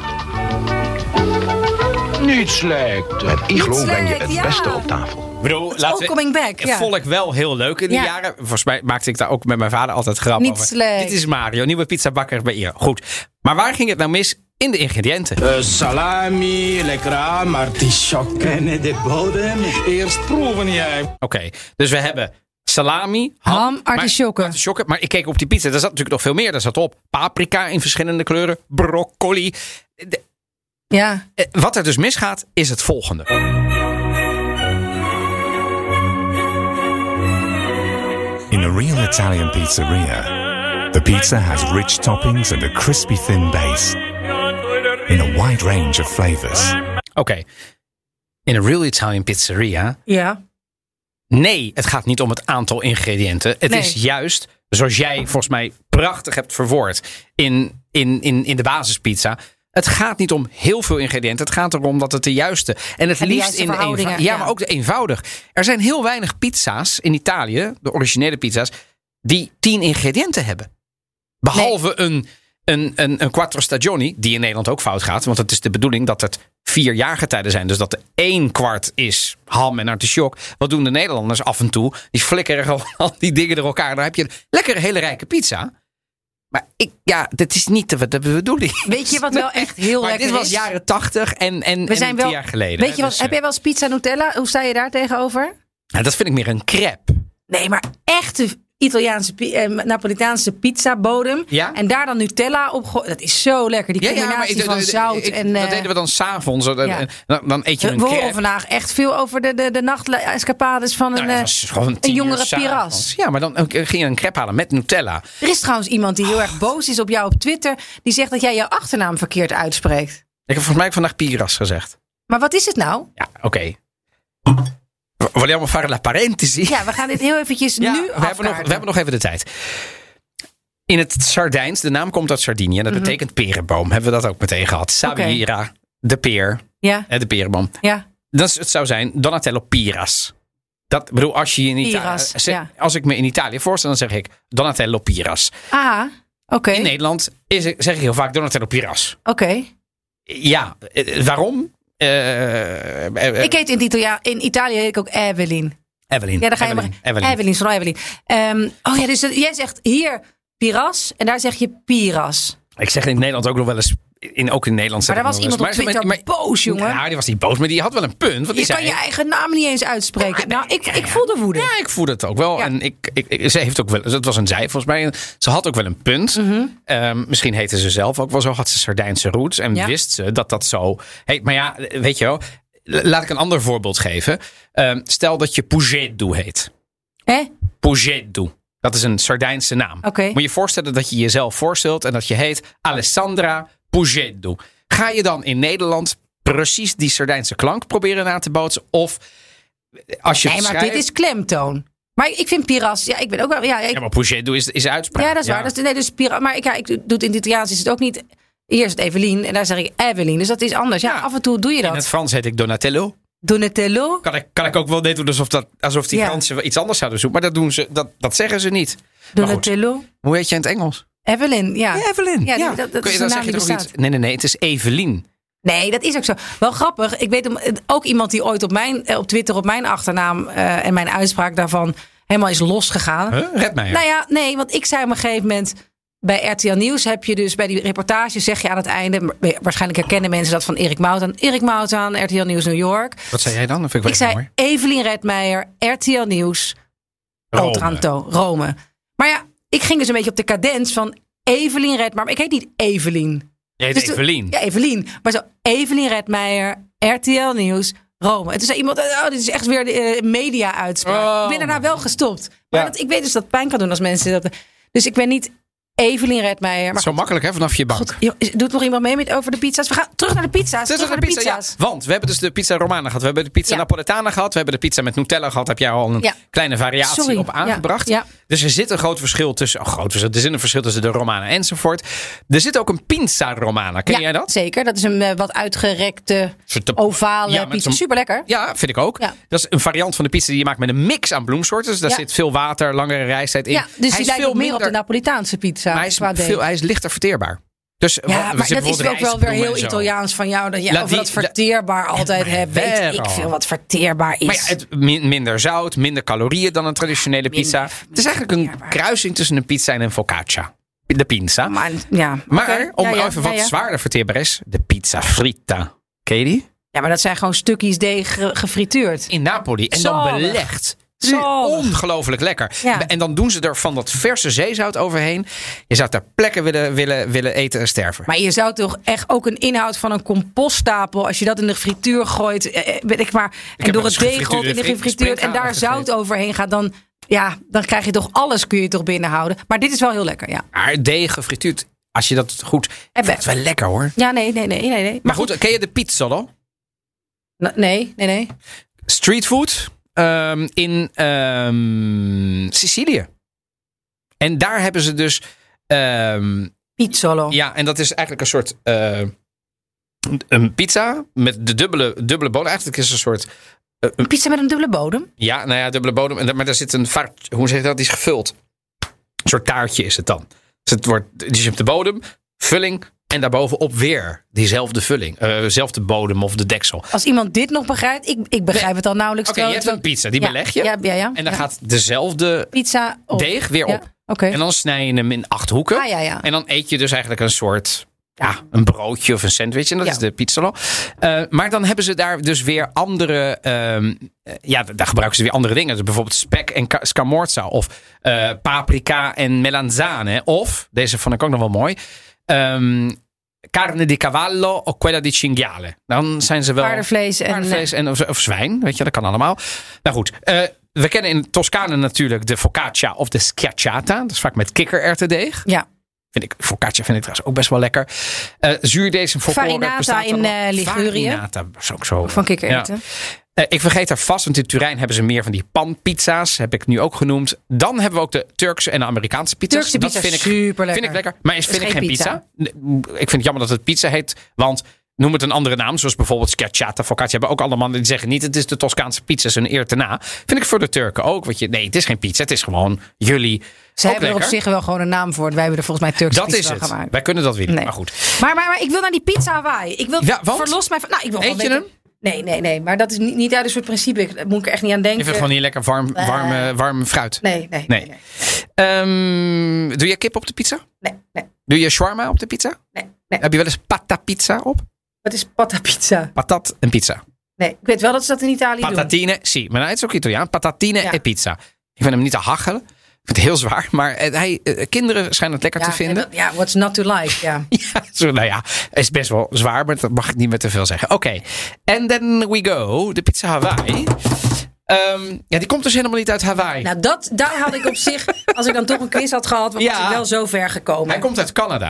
Niet slecht. Met Iglo breng je het ja. beste op tafel. Ik bedoel, laten we- coming back, ja. Vond ik wel heel leuk in de Ja. jaren. Volgens mij maakte ik daar ook met mijn vader altijd grap Niet over. slecht. Dit is Mario, nieuwe pizzabakker bij Eer. Goed. Maar waar ging het nou mis in de ingrediënten? salami, lekkere artichok. En de bodem. Eerst proeven jij. Oké, dus we hebben salami, ham, Ham, artisjokken. Maar, artisjokken. maar ik keek op die pizza, daar zat natuurlijk nog veel meer. Daar zat op paprika in verschillende kleuren, broccoli. De- Ja. eh, wat er dus misgaat, is het volgende. In a real Italian pizzeria, the pizza has rich toppings and a crispy thin base in a wide range of flavors. Oké, in een real Italian pizzeria Ja. Nee, het gaat niet om het aantal ingrediënten. Het Nee. is juist, zoals jij volgens mij prachtig hebt verwoord in, in, in, in de basispizza. Het gaat niet om heel veel ingrediënten. Het gaat erom dat het de juiste. En het En de liefst in de ja, ja. maar ook de eenvoudig. Er zijn heel weinig pizza's in Italië, de originele pizza's, die tien ingrediënten hebben. Behalve een, een, een, een quattro stagioni, die in Nederland ook fout gaat. Want het is de bedoeling dat het vier jaargetijden zijn. Dus dat er één kwart is ham en artichok. Wat doen de Nederlanders af en toe? Die flikkeren gewoon al die dingen door elkaar. Dan heb je een lekkere, hele rijke pizza. Maar ik, ja, dat is niet de, de bedoeling. Weet je wat wel echt heel maar lekker dit was is? jaren tachtig en, en, We en zijn tien wel. jaar geleden. Weet hè. je wat? Dus, heb eh, jij wel eens pizza Nutella? Hoe sta je daar tegenover? nou, dat vind ik meer een crepe. Nee, maar echte Italiaanse, eh, Napolitaanse pizza bodem. Ja? En daar dan Nutella op. Dat is zo lekker. Die combinatie ik- van ik- zout ik- en. dat eh, deden we dan s'avonds. Ja. dan, dan eet je we een horen crepe. vandaag echt veel over de, de, de nachtescapades van een, Nou, dat eh, een jongere piras. Ja, maar dan ging je een crepe halen met Nutella. Er is trouwens iemand die heel erg boos is op jou op Twitter. Die zegt dat jij jouw achternaam verkeerd uitspreekt. Ik heb volgens mij vandaag piras gezegd. Maar wat is het nou? Ja, oké. Vogliamo fare la parentesi? Ja, we gaan dit heel eventjes Ja, nu we hebben, nog, we hebben nog even de tijd. In het Sardijns, de naam komt uit Sardinië. En dat Mhm. betekent perenboom. Hebben we dat ook meteen gehad. Savira, de peer, Ja, hè, de perenboom. ja. Dat het zou zijn Donatello Piras. Dat bedoel, als je in Italië, ja. als ik me in Italië voorstel, dan zeg ik Donatello Piras. Ah, oké. In Nederland is, zeg ik heel vaak Donatello Piras. Oké. Ja, eh, waarom? Eh, eh, eh, Ik heet in, Italia, in Italië heet ik ook Evelyn. Evelyn. Ja, dan ga je Evelyn, maar. Evelyn. Evelyn, sorry Evelyn. Ehm, oh ja, dus jij zegt hier Piras en daar zeg je Piras. Ik zeg in Nederland ook nog wel eens. In, ook in Nederland Maar daar was iemand op eens. Twitter boos, jongen. Nou, die was niet boos, maar die had wel een punt. Want die Je zei, kan je eigen naam niet eens uitspreken. nou, ik, ik voel de woede. Ja, ik voel het ook wel. Ja. En ik, ik, ik- ze heeft ook wel. Het was een zij volgens mij. Ze had ook wel een punt. Mhm. Ehm, misschien heette ze zelf ook wel zo. Had ze Sardijnse roots. En Ja. wist ze dat dat zo heet. Maar ja, weet je wel. Laat ik een ander voorbeeld geven. Ehm, stel dat je Pugetdu heet. Hè? Pugetdu. Dat is een Sardijnse naam. Moet je je voorstellen dat je jezelf voorstelt en dat je heet Alessandra Pugetdu. Ga je dan in Nederland precies die Sardijnse klank proberen na te bootsen? Of als je Nee, maar schrijft- dit is klemtoon. Maar ik vind Piras, ja, ik ben ook wel. Ja, ik, Ja, maar Pugetdu is, is uitspraak. ja dat is waar. Dat is, nee, dus Piras, maar ik, ja, ik doe het in het Italiaans is het ook niet. Het Evelien en daar zeg ik Evelyn. Dus dat is anders. Ja, Ja. af en toe doe je In het dat. Frans heet ik Donatello. Donatello. Kan ik, kan ik ook wel net doen alsof, dat, alsof die Ja. Fransen iets anders zouden zoeken. Maar dat, doen ze, dat, dat zeggen ze niet. Goed, Donatello. hoe heet je in het Engels? Evelyn, ja. Evelyn. Ja, die- dat, dat Kun je, dan naam zeg je die toch bestaat. niet... Nee, nee, nee. Het is Evelien. Nee, dat is ook zo. Wel grappig. Ik weet ook iemand die ooit op, mijn, eh, op Twitter op mijn achternaam eh, en mijn uitspraak daarvan helemaal is losgegaan. Huh? Red mij. Nou ja, nee, want ik zei op een gegeven moment. Bij RTL Nieuws heb je dus bij die reportage zeg je aan het einde. Waarschijnlijk herkennen mensen dat van Erik Moutan. Erik Moutan, RTL Nieuws New York. Wat zei jij dan? Dat vind ik zei mooi. Evelien Redmeijer, RTL Nieuws, Rome. Otranto, Rome. Maar ja, ik ging dus een beetje op de cadens van Evelien Redmeijer. Maar ik heet niet Evelien. Je heet Dus toen- Evelien. Ja, Evelien. Maar zo, Evelien Redmeijer, RTL Nieuws, Rome. En toen zei iemand, oh, dit is echt weer de eh, media-uitspraak. Oh. Ik ben daarna wel gestopt. Maar Ja. dat, ik weet dus dat pijn kan doen als mensen dat... Dus ik ben niet Evelien Redmeijer. Maar Zo makkelijk hè, vanaf je bank. joh, doet nog iemand mee met over de pizza's? We gaan terug naar de pizza's. Terug naar de pizza, ja. Want we hebben dus de pizza Romana gehad. We hebben de pizza Ja. Napoletana gehad. We hebben de pizza met Nutella gehad. Heb jij al een Ja. kleine variatie Sorry. op aangebracht. Dus er zit een groot verschil tussen... Oh, groot verschil. Er zit een verschil tussen de Romana enzovoort. Er zit ook een pizza Romana. Ken jij dat? Zeker. Dat is een eh, wat uitgerekte, ovale pizza. Super lekker. Ja, vind ik ook. Dat is een variant van de pizza die je maakt met een mix aan bloemsoorten. Dus daar zit veel water, langere reistijd in. Ja, dus hij die lijkt veel meer op de Napolitaanse pizza. Maar hij is, qua veel, hij is lichter verteerbaar. Dus Ja, maar dat is ook wel weer heel. Italiaans van jou. Dat La over dat verteerbaar altijd maar hebt. Weet ik veel wat verteerbaar is. Maar ja, het, min- minder zout, minder calorieën dan een traditionele pizza. Minder- het is eigenlijk een kruising tussen een pizza en een focaccia. De pizza. Maar, Maar, ja, oké. om Ja, ja, even wat zwaarder verteerbaar is, de pizza fritta. Ken je die? Ja, maar dat zijn gewoon stukjes deeg ge- gefrituurd. In Napoli. En dan belegd. Zalig. Ongelooflijk lekker. Ja. En dan doen ze er van dat verse zeezout overheen. Je zou daar plekken willen, willen, willen eten en sterven. Maar je zou toch echt ook een inhoud van een compoststapel, als je dat in de frituur gooit, eh, eh, weet ik maar, en door het deeg rolt in de fri- gefrituurd en daar zout gegeten. overheen gaat, dan, ja, dan krijg je toch alles kun je toch binnenhouden. Maar dit is wel heel lekker, ja. Maar deeg gefrituurd, als je dat goed... Het wel lekker hoor. Ja, nee, nee, nee, nee. nee. Maar goed, ken je de pizzolo? N- Nee, nee, nee. streetfood ehm, in ehm, Sicilië. En daar hebben ze dus. ehm, Pizzolo. ja, en dat is eigenlijk een soort. eh, een pizza met de dubbele, dubbele bodem. Eigenlijk is het een soort. eh, een- Pizza met een dubbele bodem. ja, nou ja, dubbele bodem. En Maar daar zit een vaart. Hoe zeg je dat? Die is gevuld. Een soort taartje is het dan. Dus, het wordt, dus je hebt de bodem, vulling. En daarbovenop weer diezelfde vulling. eh, dezelfde bodem of de deksel. Als iemand dit nog begrijpt, ik, ik begrijp het al nauwelijks. Oké, je hebt een pizza. Die Ja, beleg je. Ja, ja, ja. En dan gaat dezelfde pizza op. deeg weer op. Oké. En dan snij je hem in acht hoeken. Ah, ja, ja. En dan eet je dus eigenlijk een soort. Ja, een broodje of een sandwich. En dat Ja. is de pizzolo. Eh maar dan hebben ze daar dus weer andere. ehm, eh, ja, daar gebruiken ze weer andere dingen. Dus bijvoorbeeld spek en ca- scamorza. Of eh, paprika en melanzane. Of, deze vond ik ook nog wel mooi. Ehm, carne di cavallo o quella di cinghiale. Dan zijn ze wel. Paardenvlees en- paardenvlees en of, of zwijn. Weet je, dat kan allemaal. Nou goed. eh, we kennen in Toscane natuurlijk de focaccia of de schiacciata. Dat is vaak met kikkererwtendeeg. Ja. Vind ik, focaccia vind ik trouwens ook best wel lekker. Eh zuurdees en Farinata in, eh, Ligurië. Farinata is ook zo. Van kikkererwten. Ja. Eh, ik vergeet daar vast, want in Turijn hebben ze meer van die panpizza's. Heb ik nu ook genoemd. Dan hebben we ook de Turkse en de Amerikaanse pizza's. Turkse pizza dat vind ik, superlekker. Vind ik lekker. Maar is, vind ik geen pizza. Ik vind het jammer dat het pizza heet. Want noem het een andere naam. Zoals bijvoorbeeld schiacciata, focaccia. Hebben ook allemaal die zeggen niet het is de Toscaanse pizza. is een eer te na. Vind ik voor de Turken ook. Want je, nee, het is geen pizza. Het is gewoon jullie. Ze hebben er op lekker. zich wel gewoon een naam voor. Wij hebben er volgens mij Turkse Dat pizza is het. gemaakt. Wij kunnen dat. Nee. Maar goed. Maar, maar, maar ik wil naar die pizza Hawaii. Ik wil Ja, want? verlos mij van. Nou, ik wil Eet je weten- hem? Nee, nee, nee. Maar dat is niet, niet uit een soort principe. Daar moet ik er echt niet aan Je denken. vindt gewoon niet lekker warm, warme, warme fruit. Nee, nee, Nee. nee. Ehm, doe je kip op de pizza? Nee, nee, Doe je shawarma op de pizza? nee, nee. Heb je wel eens pata pizza op? Wat is patta pizza? Patat en pizza. Nee, ik weet wel dat ze dat in Italië doen. Patatine, sì. Maar nou, het is ook Italiaan. Patatine Ja. en pizza. Ik vind hem niet te hachelen. Ik vind het heel zwaar. Maar hij, eh, kinderen schijnen het lekker Ja, te vinden. Ja, what's not to like, ja. Ja, zo, nou ja, is best wel zwaar, maar dat mag ik niet meer te veel zeggen. Oké, and then we go. De pizza Hawaii. Ehm, ja, die komt dus helemaal niet uit Hawaii. Nou, dat, daar had ik op zich, als ik dan toch een quiz had gehad, was Ja. ik wel zo ver gekomen. Hij komt uit Canada.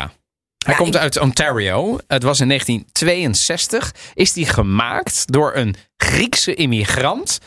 Hij Ja, komt ik- uit Ontario. Het was in 1962. Is die gemaakt door een Griekse immigrant.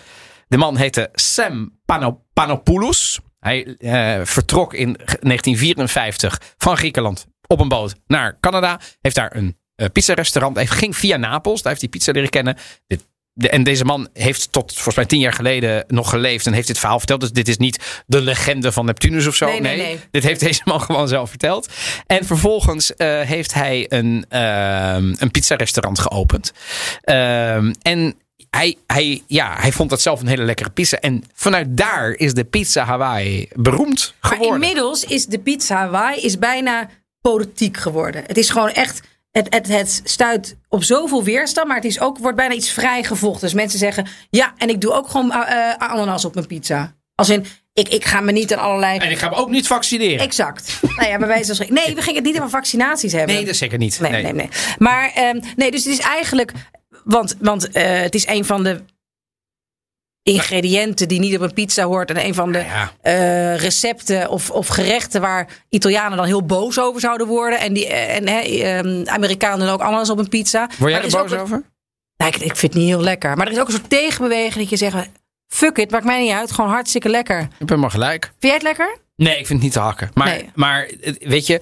De man heette Sam Pano- Panopoulos. Hij eh, vertrok in 1954 van Griekenland op een boot naar Canada. Heeft daar een eh, pizzarestaurant. Hij ging via Napels. Daar heeft hij pizza leren kennen. Dit, de, en deze man heeft tot volgens mij tien jaar geleden nog geleefd. En heeft dit verhaal verteld. Dus dit is niet de legende van Neptunus of zo. Nee, nee, nee. Dit heeft deze man gewoon zelf verteld. En vervolgens eh, heeft hij een, ehm een pizzarestaurant geopend. Ehm, en hij, hij, ja, hij vond dat zelf een hele lekkere pizza. En vanuit daar is de pizza Hawaii beroemd Maar geworden. inmiddels is de pizza Hawaii is bijna politiek geworden. Het is gewoon echt. Het, het, het stuit op zoveel weerstand, maar het is ook, wordt bijna iets vrijgevochten. Dus mensen zeggen, ja, en ik doe ook gewoon eh, eh, ananas op mijn pizza. Als in, ik, ik ga me niet aan allerlei... En ik ga me ook niet vaccineren. Exact. nou ja, bij wijze van. Nee, we gingen het niet over vaccinaties hebben. Nee, dat zeker niet. Nee, nee, nee. Maar ehm, nee, dus het is eigenlijk. Want, want eh, het is een van de ingrediënten die niet op een pizza hoort. En een van de Ja. eh, recepten of, of gerechten waar Italianen dan heel boos over zouden worden. En, die, eh, en hè, ehm, Amerikanen doen ook alles op een pizza. Word jij er er boos een- over? Nou, ik, ik vind het niet heel lekker. Maar er is ook een soort tegenbeweging dat je zegt... Fuck it, maakt mij niet uit. Gewoon hartstikke lekker. Vind Ik ben maar gelijk. jij het lekker? Nee, ik vind het niet te hakken. Maar, Nee. maar weet je,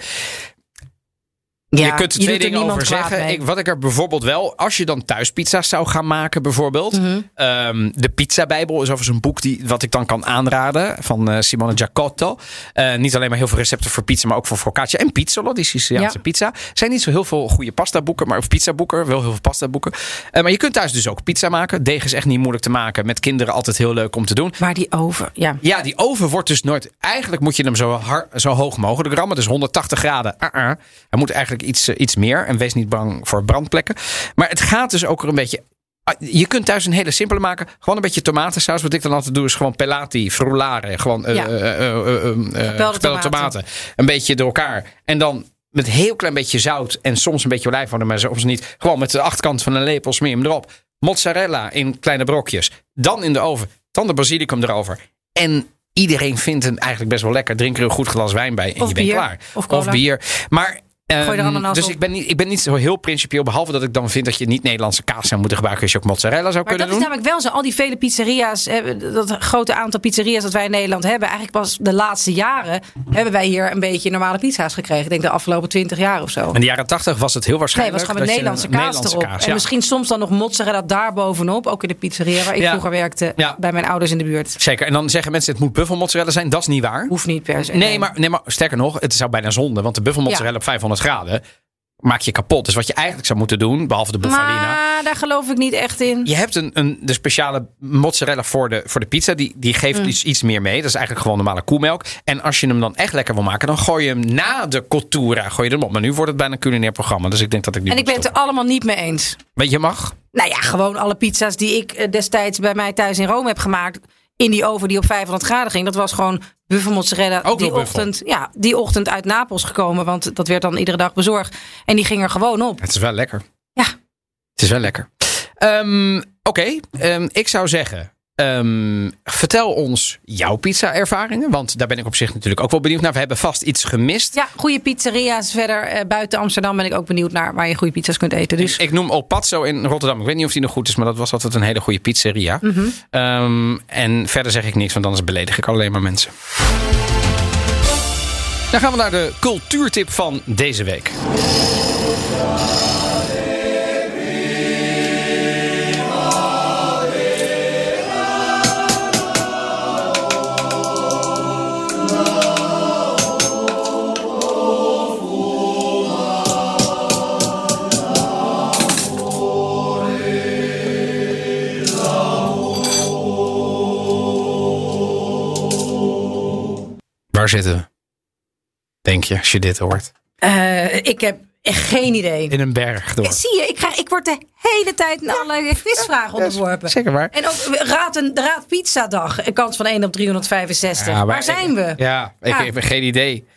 Ja, je kunt er twee dingen over zeggen. Ik, wat ik er bijvoorbeeld wel, als je dan thuis pizza's zou gaan maken, bijvoorbeeld. Mhm. Ehm, de Pizza Bijbel is overigens een boek die, wat ik dan kan aanraden van eh, Simone Giacotto. Eh, niet alleen maar heel veel recepten voor pizza, maar ook voor focaccia en pizzolo, die Siciliaanse Ja. pizza. Er zijn niet zo heel veel goede pasta boeken, maar of pizza boeken, wel heel veel pasta boeken. Eh, maar je kunt thuis dus ook pizza maken. Deeg is echt niet moeilijk te maken. Met kinderen altijd heel leuk om te doen. Maar die oven, ja. Ja, die oven wordt dus nooit. Eigenlijk moet je hem zo, zo hoog mogelijk rammen. Dus 180 graden. Uh-uh. Hij moet eigenlijk iets, eh, iets meer. En wees niet bang voor brandplekken. Maar het gaat dus ook er een beetje. ah, Je kunt thuis een hele simpele maken. Gewoon een beetje tomatensaus. Wat ik dan altijd doe is gewoon pelati, frullare. Gewoon Ja. gepelde tomaten. tomaten. Een beetje door elkaar. En dan met een heel klein beetje zout. En soms een beetje olijfolie. Maar soms niet. Gewoon met de achterkant van een lepel smeer hem erop. Mozzarella in kleine brokjes. Dan in de oven. Dan de basilicum erover. En iedereen vindt hem eigenlijk best wel lekker. Drink er een goed glas wijn bij en Of je bent bier. klaar. Of cola. bier. Maar Gooi er ananas dus op. ik ben, niet, ik ben niet zo heel principieel. Behalve dat ik dan vind dat je niet Nederlandse kaas zou moeten gebruiken. Als je ook mozzarella zou Maar kunnen dat is doen. namelijk wel zo. Al die vele pizzeria's, eh, dat grote aantal pizzeria's dat wij in Nederland hebben. Eigenlijk pas de laatste jaren hebben wij hier een beetje normale pizza's gekregen. Ik denk de afgelopen twintig jaar of zo. In de jaren tachtig was het heel Nee, waarschijnlijk. het was gewoon met Nederlandse kaas Nederlandse erop. kaas, En misschien soms dan nog mozzarella daar bovenop. Ook in de pizzeria waar ik Ja. vroeger werkte. Ja. Bij mijn ouders in de buurt. Zeker. En dan zeggen mensen het moet buffelmozzarella zijn. Dat is niet waar. Hoeft niet per se. Nee, maar, nee, maar sterker nog, het zou bijna zonde. Want de buffelmozzarella op 500 graden maak je kapot. Dus wat je eigenlijk zou moeten doen, behalve de buffalina. Maar daar geloof ik niet echt in. Je hebt een, een, de speciale mozzarella voor de, voor de pizza. Die, die geeft Mm. iets, iets meer mee. Dat is eigenlijk gewoon normale koemelk. En als je hem dan echt lekker wil maken, dan gooi je hem na de cottura. Gooi je hem op. Maar nu wordt het bijna een culinair programma. Dus ik denk dat ik nu En ik ben het er allemaal niet mee eens. Weet je, mag. Nou ja, gewoon alle pizza's die ik eh, destijds bij mij thuis in Rome heb gemaakt. In die oven die op 500 graden ging. Dat was gewoon buffelmozzarella. Die buffel. ochtend, ja, die ochtend uit Napels gekomen. Want dat werd dan iedere dag bezorgd. En die ging er gewoon op. Het is wel lekker. Ja. Het is wel lekker. Ehm, Oké, ehm, ik zou zeggen. Ehm, vertel ons jouw pizza-ervaringen. Want daar ben ik op zich natuurlijk ook wel benieuwd naar. We hebben vast iets gemist. Ja, goede pizzeria's verder eh, buiten Amsterdam ben ik ook benieuwd naar waar je goede pizza's kunt eten. Dus Ik noem El Pazzo in Rotterdam. Ik weet niet of die nog goed is, maar dat was altijd een hele goede pizzeria. Mhm. Ehm, en verder zeg ik niks, want anders beledig ik alleen maar mensen. Dan gaan we naar de cultuurtip van deze week. Waar zitten we? Denk je, als je dit hoort? eh, ik heb echt geen idee. In een berg door. Zie je, ik, krijg, ik word de hele tijd naar allerlei quizvragen onderworpen. Zeker waar. En ook raad, een, raad pizza dag. Een kans van 1 op 365. Ja, maar Waar zijn we? Ja, ik heb geen idee.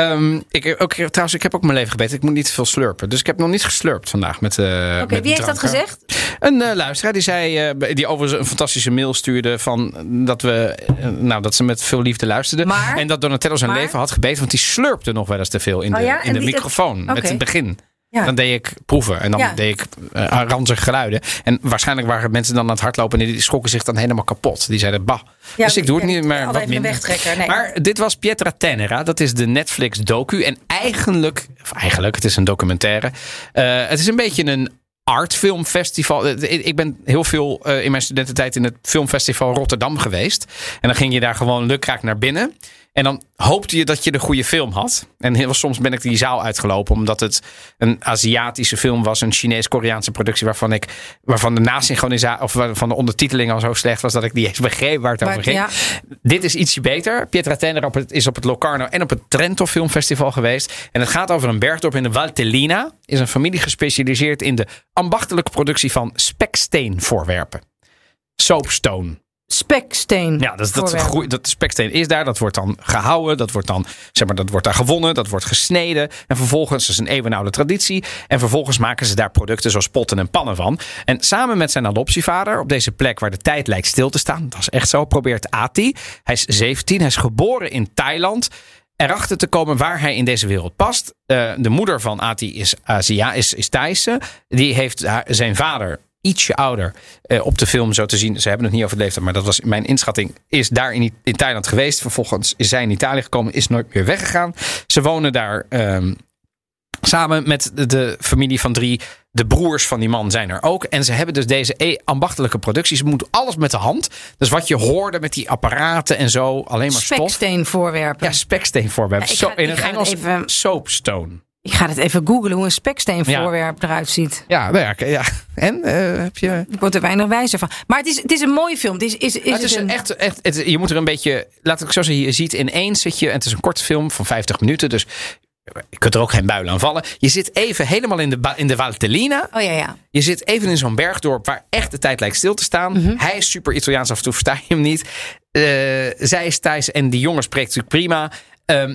Ehm, ik, ook, trouwens, ik heb ook mijn leven gebeten. Ik moet niet veel slurpen. Dus ik heb nog niet geslurpt vandaag met eh Oké, wie heeft dat gezegd? Een eh, luisteraar die zei, eh, die overigens een fantastische mail stuurde van dat we, nou dat ze met veel liefde luisterde. Maar? en dat Donatello zijn Maar? leven had gebeten, want die slurpte nog wel eens te veel in Oh de, ja? in de die- microfoon met het begin. Ja. Dan deed ik proeven en dan Ja. deed ik uh, ranzige geluiden. En waarschijnlijk waren mensen dan aan het hardlopen en die schrokken zich dan helemaal kapot. Die zeiden bah. Ja, dus ik doe het niet, maar wat minder. nee. Maar dit was Pietra Tenera. Dat is de Netflix docu. En eigenlijk, of eigenlijk, het is een documentaire. Eh, het is een beetje een artfilmfestival. Eh, Ik ben heel veel eh, in mijn studententijd in het filmfestival Rotterdam geweest. En dan ging je daar gewoon lukraak naar binnen. En dan hoopte je dat je de goede film had. En heel soms ben ik die zaal uitgelopen. Omdat het een Aziatische film was. Een Chinees-Koreaanse productie. Waarvan, ik, waarvan de nasynchronisatie. Of waarvan de ondertiteling al zo slecht was. Dat ik niet eens begreep waar het Maar- over ging. ja. Dit is ietsje beter. Pietra Tenera op het, is op het Locarno en op het Trento Filmfestival geweest. En het gaat over een bergdorp in de Valtellina. Is een familie gespecialiseerd in de ambachtelijke productie van speksteenvoorwerpen. Soapstone. Speksteen. Ja, dat, dat, groei, dat speksteen is daar. Dat wordt dan gehouden. Dat wordt dan, zeg maar, dat wordt daar gewonnen. Dat wordt gesneden. En vervolgens, dat is een eeuwenoude traditie. En vervolgens maken ze daar producten zoals potten en pannen van. En samen met zijn adoptievader, op deze plek waar de tijd lijkt stil te staan. Dat is echt zo, probeert Ati. Hij is 17. Hij is geboren in Thailand. Erachter te komen waar hij in deze wereld past. Eh, de moeder van Ati is Asia, is, is Thaise. Die heeft haar, zijn vader ietsje ouder eh, op de film zo te zien. Ze hebben het niet over de leeftijd, maar dat was mijn inschatting. Is daar in, in Thailand geweest. Vervolgens is zij in Italië gekomen, is nooit meer weggegaan. Ze wonen daar ehm, samen met de, de familie van drie. De broers van die man zijn er ook. En ze hebben dus deze e- ambachtelijke productie. Ze moeten alles met de hand. Dus wat je hoorde met die apparaten en zo. Alleen maar stof. Speksteen voorwerpen. Ja, speksteen voorwerp. Ja, ik Zo, ga- in ga het Engels even- soapstone. Ik ga het even googlen hoe een speksteen Ja. voorwerp eruit ziet. Ja, nou ja. En eh, heb je... Ik word er weinig wijzer van. Maar het is, het is een mooie film. Het is, is, is, het is een... echt, echt het, je moet er een beetje, laat ik zo zeggen, je ziet ineens zit je, en het is een korte film van 50 minuten, dus je kunt er ook geen buil aan vallen. Je zit even helemaal in de, in de Valtellina. Oh ja, ja. Je zit even in zo'n bergdorp waar echt de tijd lijkt stil te staan. Mhm. Hij is super Italiaans, af en toe versta je hem niet. Eh, zij is Thijs en die jongen spreekt natuurlijk prima. Ehm,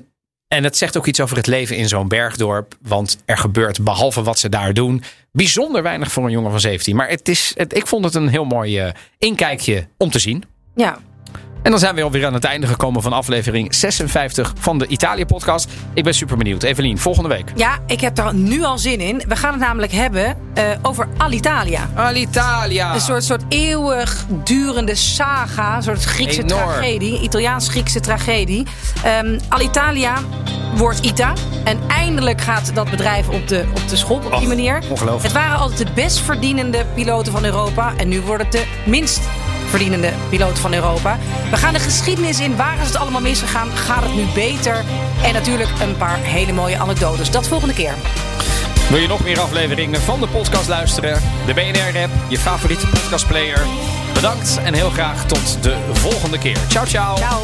en het zegt ook iets over het leven in zo'n bergdorp. Want er gebeurt, behalve wat ze daar doen, bijzonder weinig voor een jongen van 17. Maar het is, het, ik vond het een heel mooi eh, inkijkje om te zien. ja. En dan zijn we alweer aan het einde gekomen van aflevering 56 van de Italië-podcast. Ik ben super benieuwd. Evelien, volgende week. Ja, ik heb er nu al zin in. We gaan het namelijk hebben eh, over Alitalia. Alitalia. Een soort, soort eeuwig durende saga. Een soort Griekse Enorm. tragedie. Italiaans-Griekse tragedie. Ehm, Alitalia wordt ITA. En eindelijk gaat dat bedrijf op de, op de schop op die Och, manier. ongelooflijk. Het waren altijd de best verdienende piloten van Europa. En nu wordt het de minst verdienende piloot van Europa. We gaan de geschiedenis in. Waar is het allemaal misgegaan? Gaat het nu beter? En natuurlijk een paar hele mooie anekdotes. Dat volgende keer. Wil je nog meer afleveringen van de podcast luisteren? De BNR-app, je favoriete podcastplayer. Bedankt en heel graag tot de volgende keer. Ciao, ciao. Ciao.